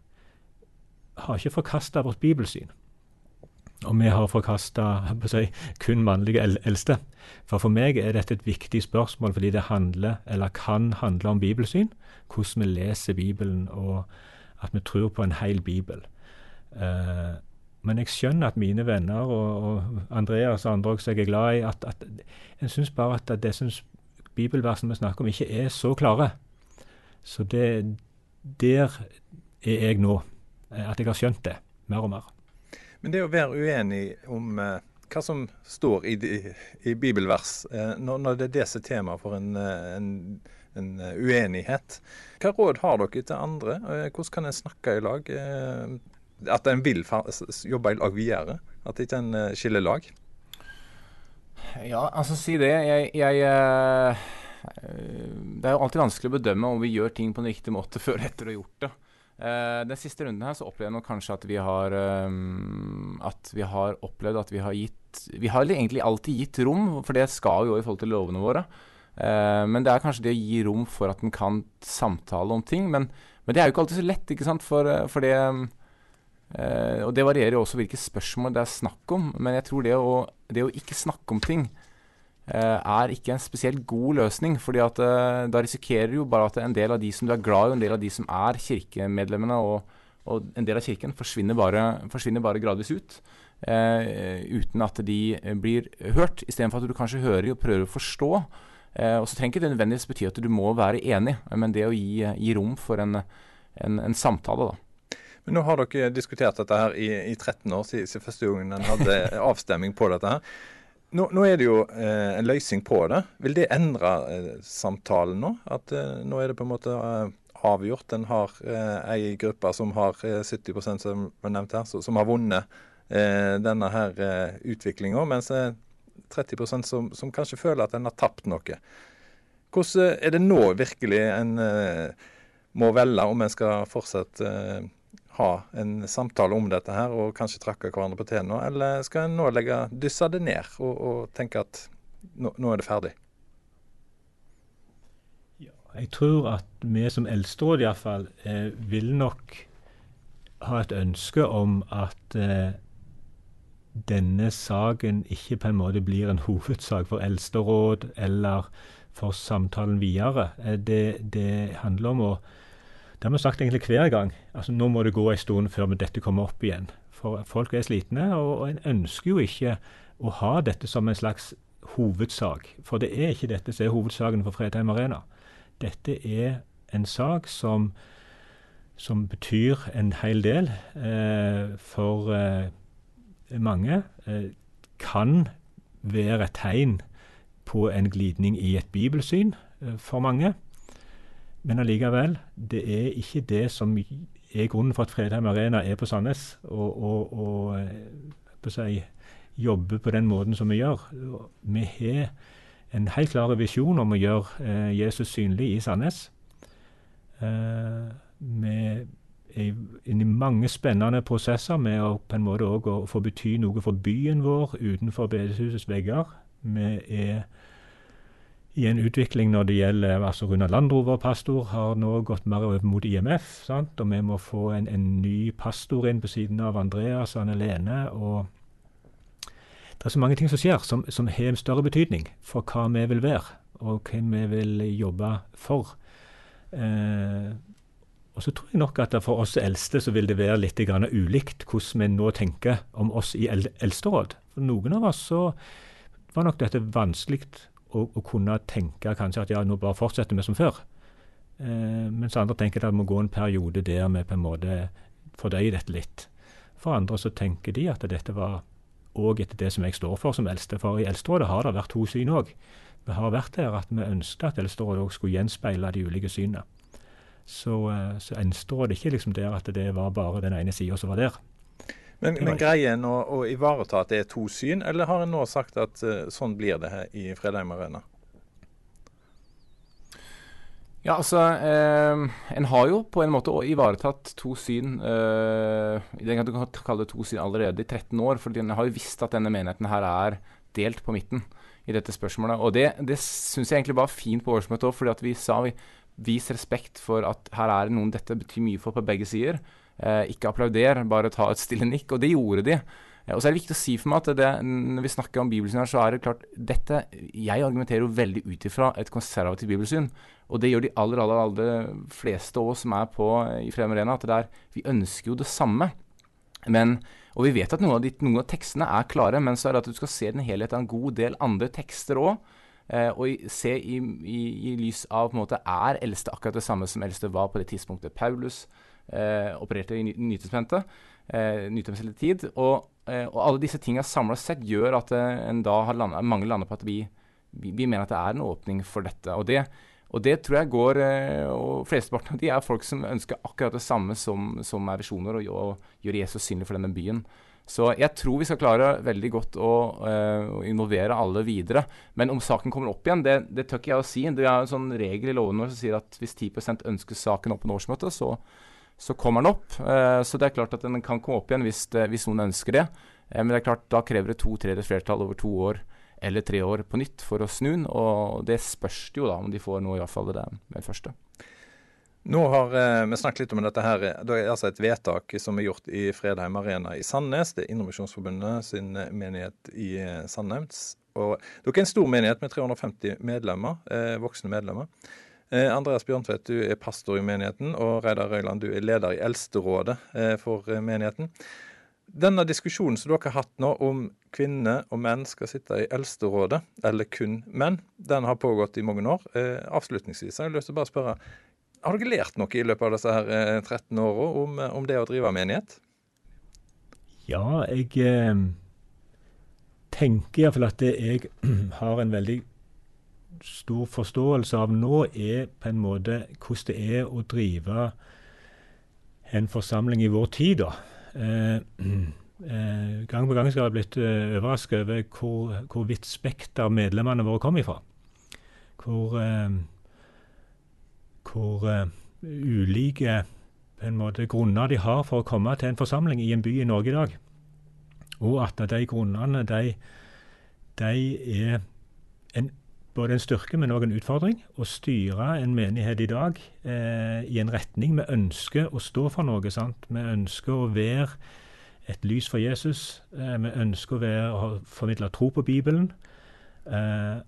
Speaker 17: har ikke forkasta vårt bibelsyn. Og vi har forkasta si, kun mannlige eldste. For for meg er dette et viktig spørsmål fordi det handler, eller kan handle om bibelsyn. Hvordan vi leser Bibelen, og at vi tror på en hel bibel. Uh, men jeg skjønner at mine venner og, og Andreas og andre også jeg er glad i, at, at en syns bare at det syns bibelversene vi snakker om, ikke er så klare. Så det, der er jeg nå. At jeg har skjønt det mer og mer.
Speaker 15: Men det å være uenig om eh, hva som står i, i bibelvers, eh, når, det er det som er tema for en, eh, en, en, uenighet, hva råd har dere til andre? Hvordan kan en snakke i lag? At en vil jobbe i lag videre? At ikke en skiller lag?
Speaker 18: Ja, altså si det. Jeg, jeg Det er jo alltid vanskelig å bedømme om vi gjør ting på en riktig måte før etter å ha gjort det. Uh, den siste runden her så opplever jeg nok kanskje at vi har um, At vi har opplevd at vi har gitt Vi har egentlig alltid gitt rom, for det skal vi jo i forhold til lovene våre. Uh, men det er kanskje det å gi rom for at en kan samtale om ting. Men, men det er jo ikke alltid så lett, ikke sant. For, for det Uh, og Det varierer jo også hvilke spørsmål det er snakk om. Men jeg tror det å, det å ikke snakke om ting eh, er ikke en spesielt god løsning. fordi at eh, da risikerer du jo bare at en del av de som du er glad i, en del av de som er kirkemedlemmene og, og en del av kirken, forsvinner bare, forsvinner bare gradvis ut. Eh, uten at de eh, blir hørt, istedenfor at du kanskje hører og prøver å forstå. Eh, og så trenger ikke det nødvendigvis bety at du må være enig, men det å gi, gi rom for en, en, en samtale, da.
Speaker 15: Men nå har dere diskutert dette her i, i 13 år, siden første gangen en hadde avstemming på dette her. Nå, nå, er det jo eh, en løsning på det. Vil det endre eh, samtalen nå? At eh, nå er det på en måte eh, avgjort? En har eh, ei gruppe som har 70% som var nevnt her, som har vunnet denne her eh, utviklinga, mens 30% som, som kanskje føler at en har tapt noe. Hvordan er det nå virkelig en må velge om en skal fortsette ha en samtale om dette her og kanskje trakke hverandre på tærne, eller skal en nå legge, dysse det ned og, og tenke at nå, nå, er det ferdig?
Speaker 17: Ja, jeg tror at vi som eldsteråd iallfall eh, vil nok ha et ønske om at eh, denne saken ikke på en måte blir en hovedsak for eldsteråd eller for samtalen videre. Eh, det, det handler om å det har vi sagt egentlig hver gang. Altså Nå må det gå en stund før dette kommer opp igjen. For folk er slitne, og, og en ønsker jo ikke å ha dette som en slags hovedsak. For det er ikke dette som er hovedsaken for Fredheim Arena. Dette er en sak som, som betyr en hel del eh, for eh, mange. Eh, kan være et tegn på en glidning i et bibelsyn eh, for mange. Men allikevel, det er ikke det som er grunnen for at Fredheim Arena er på Sandnes og, og, og eh, på si, jobber på den måten som vi gjør. Vi har en helt klar visjon om å gjøre eh, Jesus synlig i Sandnes. Eh, vi er inne i mange spennende prosesser med å på en måte også få bety noe for byen vår utenfor bedehusets vegger. Vi er i en utvikling når det gjelder altså Runa Landrover, pastor, har nå gått mer over mot IMF. Sant? Og vi må få en, en, ny pastor inn på siden av Andreas og Anne Lene. og Det er så mange ting som skjer som, som har en større betydning for hva vi vil være, og hva vi vil jobbe for. Eh, og så tror jeg nok at for oss eldste så vil det være litt ulikt hvordan vi nå tenker om oss i eldsteråd. For noen av oss så var nok dette vanskelig å, å, kunne tenke kanskje at ja, nå bare fortsetter vi som før. Eh, mens andre tenker at det må gå en periode der vi på en måte fordøyer dette litt. For andre så tenker de at dette var òg etter det som jeg står for som eldste. For i Eldsterådet har det vært to syn òg. Vi har vært der at vi ønsket at Eldsterådet òg skulle gjenspeile de ulike synene. Så, eh, så Eldsterådet er ikke liksom der at det var bare den ene sida som var der.
Speaker 15: Men, men greier en å, å, ivareta at det er to syn, eller har en nå sagt at uh, sånn blir det her i Fredheim Arena?
Speaker 18: Ja, altså eh, En har jo på en måte ivaretatt to syn eh, Den kan du kalle det to syn allerede i 13 år. For en har jo visst at denne menigheten her er delt på midten i dette spørsmålet. Og det, det syns jeg egentlig var fint på årsmøtet òg, fordi at vi sa vi vis respekt for at her er noen dette betyr mye for på begge sider. Eh, ikke applauder, bare ta et stille nikk. Og det gjorde de. Eh, og så er det viktig å si for meg at det, når vi snakker om bibelsyn her, så er det klart dette Jeg argumenterer jo veldig ut ifra et konservativt bibelsyn. Og det gjør de aller, aller, aller fleste av oss som er på i Frem Arena. At det er, vi ønsker jo det samme. Men, og vi vet at noen av, de, noen av tekstene er klare, men så er det at du skal se den helheten av en god del andre tekster òg. Eh, og se i, i, i, lys av på en måte Er eldste akkurat det samme som eldste var på det tidspunktet Paulus opererte i Nytestamentet, eh, tid. Og, eh, og, alle disse tingene samla sett gjør at eh, en da har landet, mange lander på at vi, vi, vi, mener at det er en åpning for dette. Og det, og det tror jeg går eh, og Flesteparten av de er folk som ønsker akkurat det samme som, som er visjoner, og, og gjøre Jesus synlig for denne byen. Så jeg tror vi skal klare veldig godt å uh, involvere alle videre. Men om saken kommer opp igjen, det, det tør ikke jeg å si. Det er en sånn regel i loven som sier at hvis 10% ønsker saken opp på årsmøtet, så, så kommer den opp. Eh, så det er klart at den kan komme opp igjen hvis, det, hvis noen ønsker det. Eh, men det er klart, da krever det to tredjedels flertall over to år eller tre år på nytt for å snu den. Og det spørs jo da om de får noe, iallfall det med det første.
Speaker 15: Nå har eh, vi snakket litt om dette her. Det er altså et vedtak som er gjort i Fredheim Arena i Sandnes. Det er Innovasjonsforbundet sin menighet i Sandnes. Og dere er en stor menighet med 350 medlemmer, eh, voksne medlemmer. Eh, Andreas Bjørntvedt, du er pastor i menigheten, og Reidar Røyland, du er leder i Eldsterådet eh, for eh, menigheten. Denne diskusjonen som dere har hatt nå om kvinner og menn skal sitte i Eldsterådet, eller kun menn, den har pågått i mange år. Avslutningsvis avslutningsvis har jeg lyst til å bare spørre, har dere lært noe i løpet av disse her eh, 13 åra om, om det å drive menighet?
Speaker 17: Ja, jeg eh, tenker iallfall at jeg har en veldig stor forståelse av nå, er på en måte hvordan det er å drive en forsamling i vår tid. da. Eh, eh, gang på gang skal jeg ha blitt eh, overrasket over hvor, hvor vidt spekter medlemmene våre kom ifra. Hvor, eh, hvor eh, ulike på en måte, grunner de har for å komme til en forsamling i en by i Norge i dag. Og at de grunnene de, de er en, både en styrke, men òg en utfordring. Å styre en menighet i dag eh, i en retning vi ønsker å stå for noe. sant? Vi ønsker å være et lys for Jesus. Eh, vi ønsker å, være, å formidle tro på Bibelen. Eh,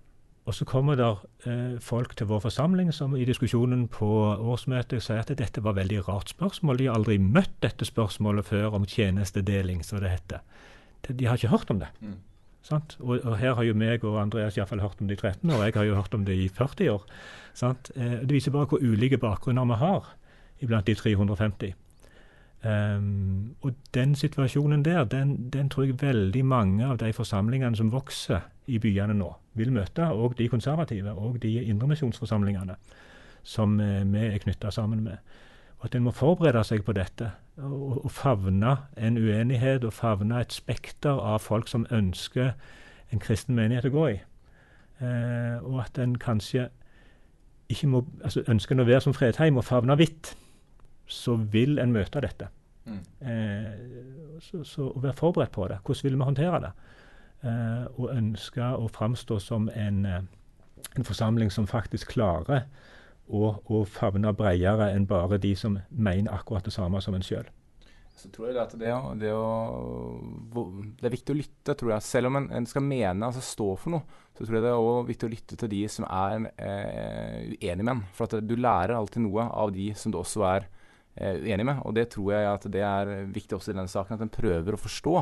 Speaker 17: og så kommer der eh, folk til vår forsamling som i diskusjonen på årsmøtet sier at dette var veldig rart spørsmål. De har aldri møtt dette spørsmålet før om tjenestedeling, som det heter. De, har ikke hørt om det.
Speaker 8: Mm.
Speaker 17: Og, og, her har jo meg og Andreas i hvert fall hørt om det i 13 år. Jeg har jo hørt om det i 40 år. Sant? Eh, det viser bare hvor ulike bakgrunner vi har iblant de 350. Um, og den situasjonen der, den, den, tror jeg veldig mange av de forsamlingene som vokser i byene nå, vil møte. Og de konservative, og de indremisjonsforsamlingene som eh, vi er knytta sammen med. Og at en må forberede seg på dette. Og, å favne en uenighet og favne et spekter av folk som ønsker en kristen menighet å gå i. Eh, og at en kanskje ikke må, altså Ønsker en å være som Fredheim og favne vidt, så vil en møte dette. Mm. Eh, så, så, å være forberedt på det. Hvordan vil vi håndtere det? Eh, og ønske å framstå som en, eh, en forsamling som faktisk klarer og, og favne bredere enn bare de som mener akkurat det samme som en sjøl.
Speaker 18: Så tror jeg at det, det, å, det, er viktig å lytte, tror jeg. Selv om en, en skal mene, altså stå for noe, så tror jeg det er også viktig å lytte til de som er eh, uenige med en. For at du lærer alltid noe av de som du også er eh, uenig med. Og det tror jeg at det er viktig også i denne saken, at en prøver å forstå.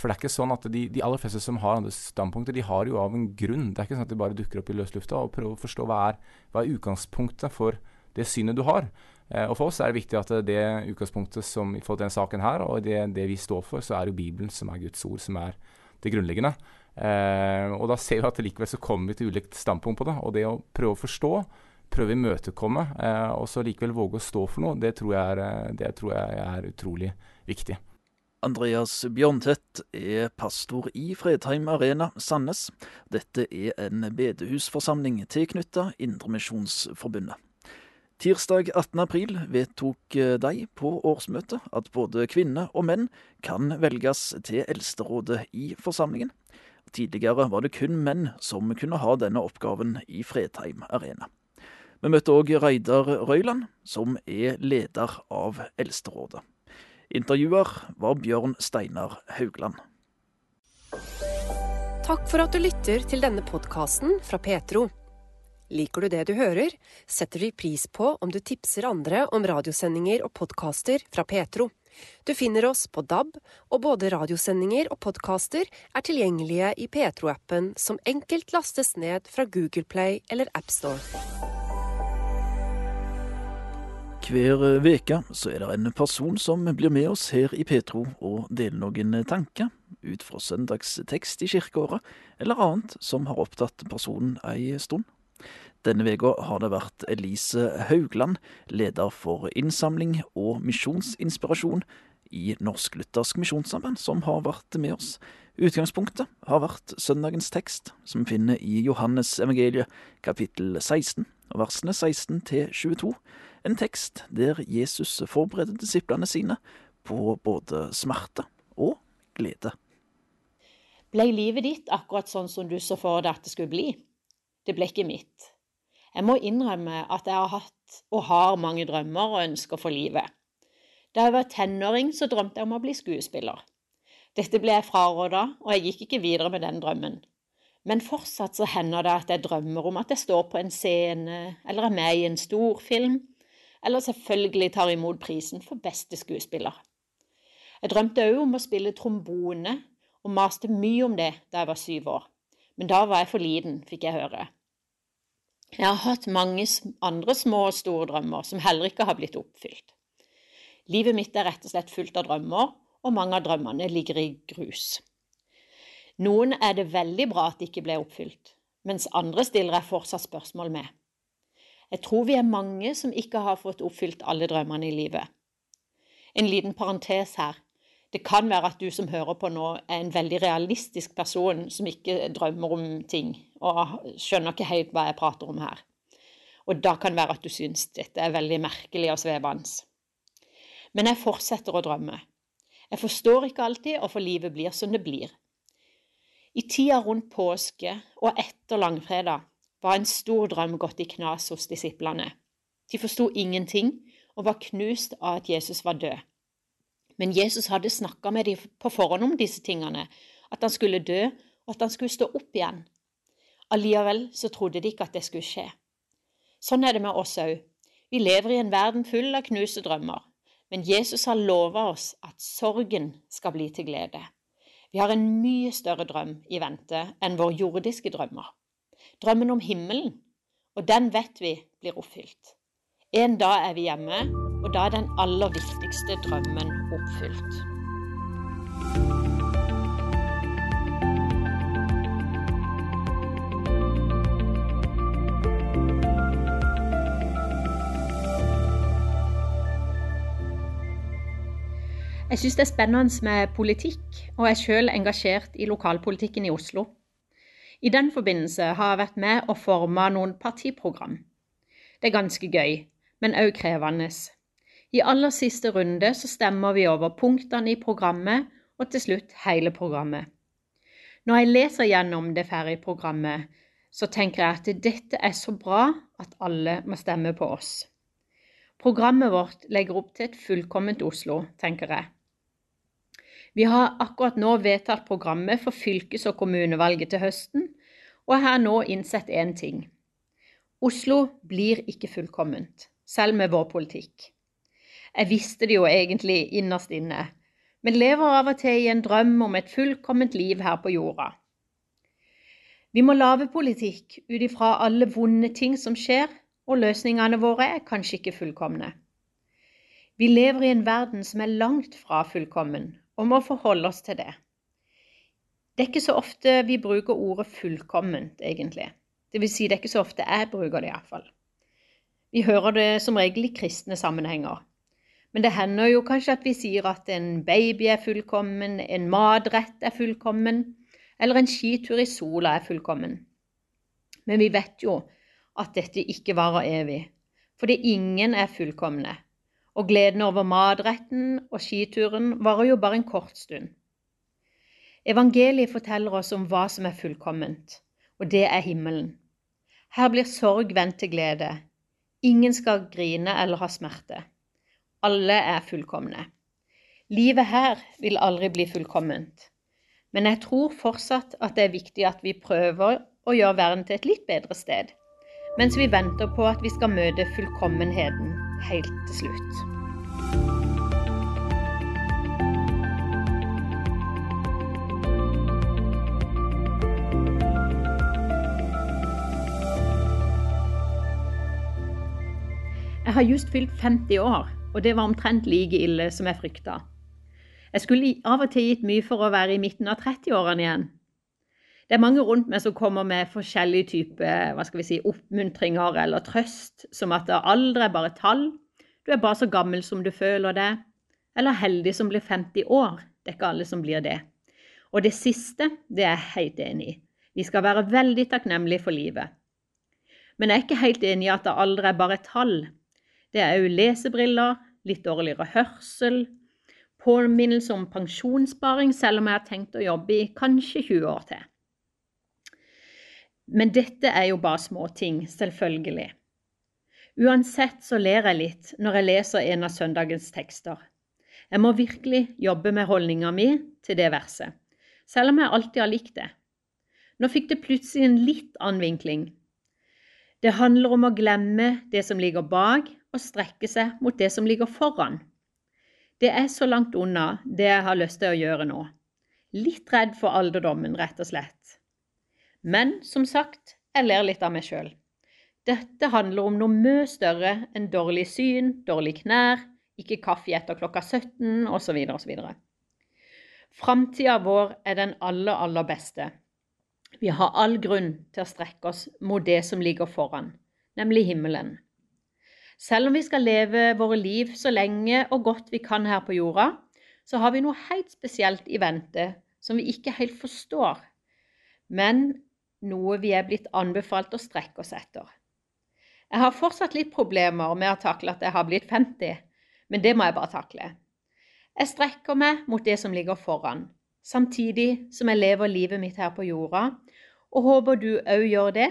Speaker 18: For det er ikke sånn at de, de, aller fleste som har andre standpunkter, de har jo av en grunn. Det er ikke sånn at de bare dukker opp i løslufta. Og prøver å forstå hva er, hva er utgangspunktet for det synet du har. Eh, og For oss er det viktig at det utgangspunktet som i forhold til denne saken her, og det, det, vi står for, så er jo Bibelen som er Guds ord, som er det grunnleggende. Eh, og da ser vi at likevel så kommer vi til ulikt standpunkt på det. Og det å prøve å forstå, prøve å imøtekomme, eh, og så likevel våge å stå for noe, det tror jeg er, det tror jeg er utrolig viktig.
Speaker 2: Andreas Bjørntvedt er pastor i Fredheim Arena Sandnes. Dette er en bedehusforsamling tilknyttet Indremisjonsforbundet. Tirsdag 18. april vedtok de på årsmøtet at både kvinner og menn kan velges til eldsterådet i forsamlingen. Tidligere var det kun menn som kunne ha denne oppgaven i Fredheim Arena. Vi møtte òg Reidar Røyland, som er leder av Eldsterådet. Intervjuer var Bjørn Steinar Haugland.
Speaker 1: Takk for at du lytter til denne podkasten fra Petro. Liker du det du hører, setter vi pris på om du tipser andre om radiosendinger og podkaster fra Petro. Du finner oss på DAB, og både radiosendinger og podkaster er tilgjengelige i Petro-appen, som enkelt lastes ned fra Google Play eller AppStore.
Speaker 2: Hver så er det en person som blir med oss her i Petro og deler noen tanker ut fra søndagstekst i kirkeåret, eller annet som har opptatt personen ei stund. Denne uka har det vært Elise Haugland, leder for innsamling og misjonsinspirasjon i Norsk-Luthersk Misjonssamband, som har vært med oss. Utgangspunktet har vært søndagens tekst, som finner i Johannes evangeliet kapittel 16, versene 16 til 22 en tekst der Jesus forbereder disiplene sine på både smerte og glede.
Speaker 19: Ble livet ditt akkurat sånn som du så for deg at det skulle bli? Det ble ikke mitt. Jeg må innrømme at jeg har hatt og har mange drømmer og ønsker for livet. Da jeg var tenåring, så drømte jeg om å bli skuespiller. Dette ble jeg fraråda, og jeg gikk ikke videre med den drømmen. Men fortsatt så hender det at jeg drømmer om at jeg står på en scene, eller er med i en storfilm, eller selvfølgelig tar imot prisen for beste skuespiller. Jeg drømte òg om å spille trombone, og maste mye om det da jeg var syv år. Men da var jeg for liten, fikk jeg høre. Jeg har hatt mange andre små og store drømmer som heller ikke har blitt oppfylt. Livet mitt er rett og slett fullt av drømmer, og mange av drømmene ligger i grus. Noen er det veldig bra at de ikke ble oppfylt, mens andre stiller jeg fortsatt spørsmål med. Jeg tror vi er mange som ikke har fått oppfylt alle drømmene i livet. En liten parentes her. Det kan være at du som hører på nå, er en veldig realistisk person som ikke drømmer om ting, og skjønner ikke helt hva jeg prater om her. Og da kan det være at du syns dette er veldig merkelig og svevende. Men jeg fortsetter å drømme. Jeg forstår ikke alltid hvorfor livet blir som det blir. I tida rundt påske og etter langfredag var en stor drøm gått i knas hos disiplene. De forsto ingenting og var knust av at Jesus var død. Men Jesus hadde snakka med dem på forhånd om disse tingene, at han skulle dø, og at han skulle stå opp igjen. Allikevel så trodde de ikke at det skulle skje. Sånn er det med oss òg. Vi lever i en verden full av knuste drømmer. Men Jesus har lova oss at sorgen skal bli til glede. Vi har en mye større drøm i vente enn våre jordiske drømmer. Drømmen om himmelen, og den vet vi blir oppfylt. En dag er vi hjemme, og da er den aller viktigste drømmen oppfylt. Jeg syns det er spennende med politikk, og er selv engasjert i lokalpolitikken i Oslo. I den forbindelse har jeg vært med og forma noen partiprogram. Det er ganske gøy, men òg krevende. I aller siste runde så stemmer vi over punktene i programmet, og til slutt hele programmet. Når jeg leser gjennom det ferdige programmet, så tenker jeg at dette er så bra at alle må stemme på oss. Programmet vårt legger opp til et fullkomment Oslo, tenker jeg. Vi har akkurat nå vedtatt programmet for fylkes- og kommunevalget til høsten, og jeg har nå innsett én ting. Oslo blir ikke fullkomment, selv med vår politikk. Jeg visste det jo egentlig innerst inne, men lever av og til i en drøm om et fullkomment liv her på jorda. Vi må lage politikk ut ifra alle vonde ting som skjer, og løsningene våre er kanskje ikke fullkomne. Vi lever i en verden som er langt fra fullkommen, og må forholde oss til det. Det er ikke så ofte vi bruker ordet fullkomment, egentlig. Det vil si, det er ikke så ofte jeg bruker det, iallfall. Vi hører det som regel i kristne sammenhenger. Men det hender jo kanskje at vi sier at en baby er fullkommen, en matrett er fullkommen, eller en skitur i sola er fullkommen. Men vi vet jo at dette ikke varer evig, fordi ingen er fullkomne og gleden over matretten og skituren varer jo bare en kort stund. Evangeliet forteller oss om hva som er fullkomment, og det er himmelen. Her blir sorg vendt til glede. Ingen skal grine eller ha smerte. Alle er fullkomne. Livet her vil aldri bli fullkomment, men jeg tror fortsatt at det er viktig at vi prøver å gjøre verden til et litt bedre sted, mens vi venter på at vi skal møte fullkommenheten helt til slutt. Jeg har just fylt 50 år, og det var omtrent like ille som jeg frykta. Jeg skulle av og til gitt mye for å være i midten av 30-årene igjen. Det er mange rundt meg som kommer med forskjellige typer hva skal vi si, oppmuntringer eller trøst, som at alder er bare tall, du er bare så gammel som du føler det, eller heldig som blir 50 år. Det er ikke alle som blir det. Og det siste, det er jeg helt enig i. Vi skal være veldig takknemlige for livet. Men jeg er ikke helt enig i at alder er bare tall. Det er òg lesebriller, litt dårligere hørsel, påminnelse om pensjonssparing, selv om jeg har tenkt å jobbe i kanskje 20 år til. Men dette er jo bare småting, selvfølgelig. Uansett så ler jeg litt når jeg leser en av søndagens tekster. Jeg må virkelig jobbe med holdninga mi til det verset, selv om jeg alltid har likt det. Nå fikk det plutselig en litt annen vinkling. Det handler om å glemme det som ligger bak, og strekke seg mot det som ligger foran. Det er så langt unna det jeg har lyst til å gjøre nå. Litt redd for alderdommen, rett og slett. Men som sagt, jeg ler litt av meg sjøl. Dette handler om noe mye større enn dårlig syn, dårlig knær, ikke kaffe etter klokka 17 osv. osv. Framtida vår er den aller, aller beste. Vi har all grunn til å strekke oss mot det som ligger foran, nemlig himmelen. Selv om vi skal leve våre liv så lenge og godt vi kan her på jorda, så har vi noe helt spesielt i vente som vi ikke helt forstår, men noe vi er blitt anbefalt å strekke oss etter. Jeg har fortsatt litt problemer med å takle at jeg har blitt 50, men det må jeg bare takle. Jeg strekker meg mot det som ligger foran, samtidig som jeg lever livet mitt her på jorda, og håper du òg gjør det,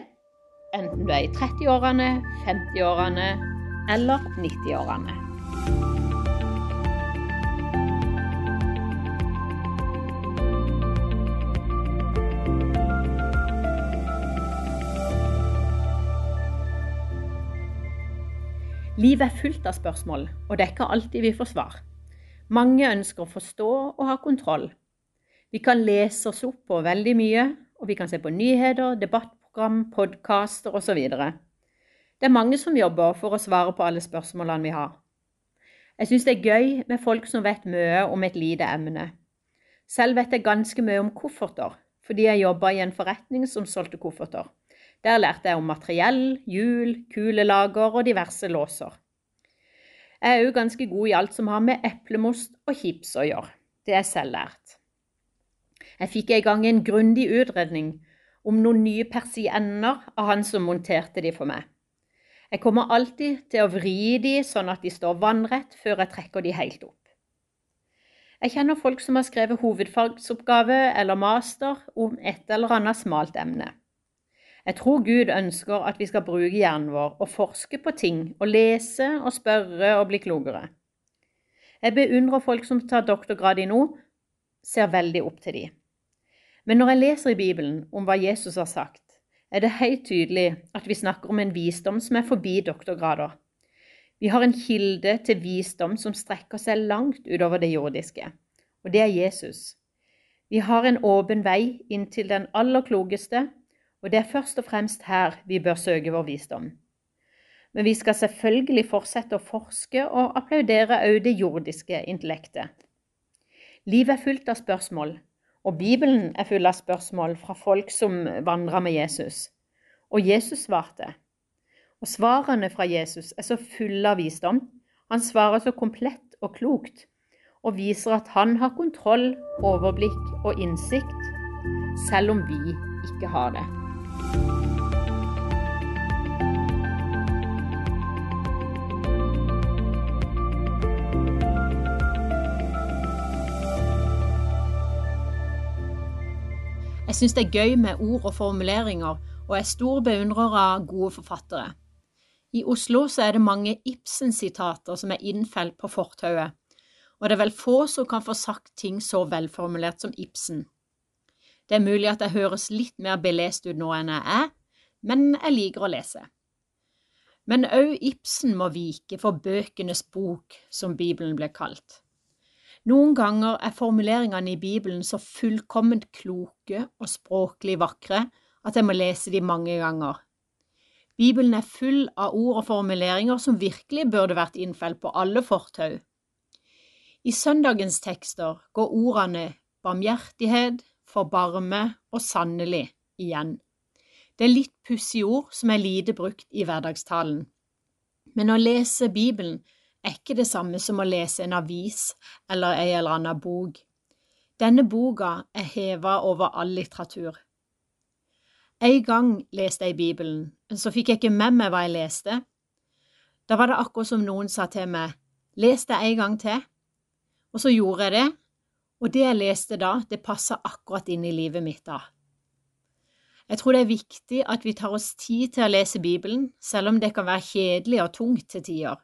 Speaker 19: enten du er i 30-årene, 50-årene eller 90-årene. Livet er fullt av spørsmål, og det er ikke alltid vi får svar. Mange ønsker å forstå og ha kontroll. Vi kan lese oss opp på veldig mye, og vi kan se på nyheter, debattprogram, podkaster osv. Det er mange som jobber for å svare på alle spørsmålene vi har. Jeg syns det er gøy med folk som vet mye om et lite emne. Selv vet jeg ganske mye om kofferter, fordi jeg jobba i en forretning som solgte kofferter. Der lærte jeg om materiell, hjul, kulelager og diverse låser. Jeg er òg ganske god i alt som har med eplemost og chips å gjøre. Det er selvlært. Jeg fikk i gang en grundig utredning om noen nye persienner av han som monterte de for meg. Jeg kommer alltid til å vri de sånn at de står vannrett før jeg trekker de helt opp. Jeg kjenner folk som har skrevet hovedfagsoppgave eller master om et eller annet smalt emne. Jeg tror Gud ønsker at vi skal bruke hjernen vår og forske på ting og lese og spørre og bli klokere. Jeg beundrer folk som tar doktorgrad i noe, ser veldig opp til dem. Men når jeg leser i Bibelen om hva Jesus har sagt, er det helt tydelig at vi snakker om en visdom som er forbi doktorgrader. Vi har en kilde til visdom som strekker seg langt utover det jordiske, og det er Jesus. Vi har en åpen vei inn til den aller klokeste og det er først og fremst her vi bør søke vår visdom. Men vi skal selvfølgelig fortsette å forske og applaudere òg det jordiske intellektet. Livet er fullt av spørsmål, og Bibelen er full av spørsmål fra folk som vandrer med Jesus. Og Jesus svarte. Og svarene fra Jesus er så fulle av visdom. Han svarer så komplett og klokt, og viser at han har kontroll, overblikk og innsikt, selv om vi ikke har det. Jeg syns det er gøy med ord og formuleringer, og er stor beundrer av gode forfattere. I Oslo så er det mange Ibsen-sitater som er innfelt på fortauet, og det er vel få som kan få sagt ting så velformulert som Ibsen. Det er mulig at jeg høres litt mer belest ut nå enn jeg er, men jeg liker å lese. Men òg Ibsen må vike for bøkenes bok, som Bibelen ble kalt. Noen ganger er formuleringene i Bibelen så fullkomment kloke og språklig vakre at jeg må lese de mange ganger. Bibelen er full av ord og formuleringer som virkelig burde vært innfelt på alle fortau. I søndagens tekster går ordene barmhjertighet, forbarme og sannelig igjen. Det er litt pussige ord som er lite brukt i hverdagstalen. Men å lese Bibelen er ikke det samme som å lese en avis eller ei eller annen bok. Denne boka er heva over all litteratur. En gang leste jeg Bibelen, men så fikk jeg ikke med meg hva jeg leste. Da var det akkurat som noen sa til meg, les det en gang til. Og så gjorde jeg det, og det jeg leste da, det passa akkurat inn i livet mitt da. Jeg tror det er viktig at vi tar oss tid til å lese Bibelen, selv om det kan være kjedelig og tungt til tider.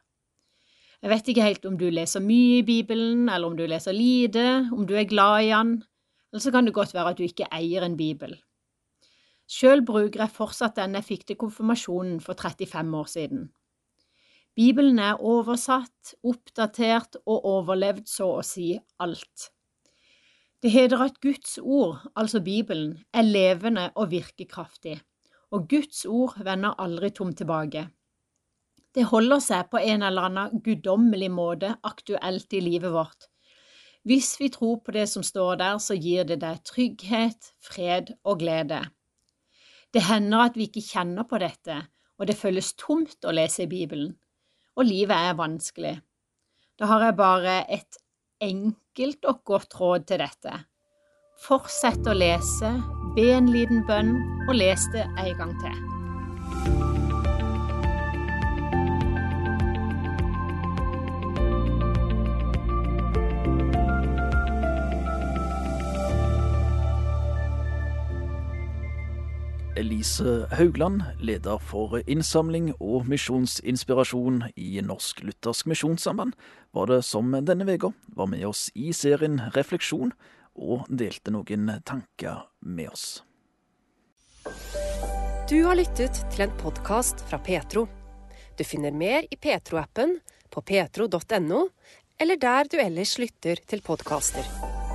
Speaker 19: Jeg vet ikke helt om du leser mye i Bibelen, eller om du leser lite, om du er glad i den, eller så kan det godt være at du ikke eier en bibel. Sjøl bruker jeg fortsatt den jeg fikk til konfirmasjonen for 35 år siden. Bibelen er oversatt, oppdatert og overlevd så å si alt. Det heter at Guds ord, altså Bibelen, er levende og virkekraftig, og Guds ord vender aldri tomt tilbake. Det holder seg på en eller annen guddommelig måte aktuelt i livet vårt. Hvis vi tror på det som står der, så gir det deg trygghet, fred og glede. Det hender at vi ikke kjenner på dette, og det føles tomt å lese i Bibelen, og livet er vanskelig. Da har jeg bare et enkelt og godt råd til dette. Fortsett å lese, be en liten bønn, og les det en gang til.
Speaker 2: Elise Haugland, leder for innsamling og misjonsinspirasjon i Norsk Luthersk Misjonssamband, var det som denne uka var med oss i serien Refleksjon og delte noen tanker med oss.
Speaker 1: Du har lyttet til en podkast fra Petro. Du finner mer i Petro-appen, på petro.no, eller der du ellers lytter til podkaster.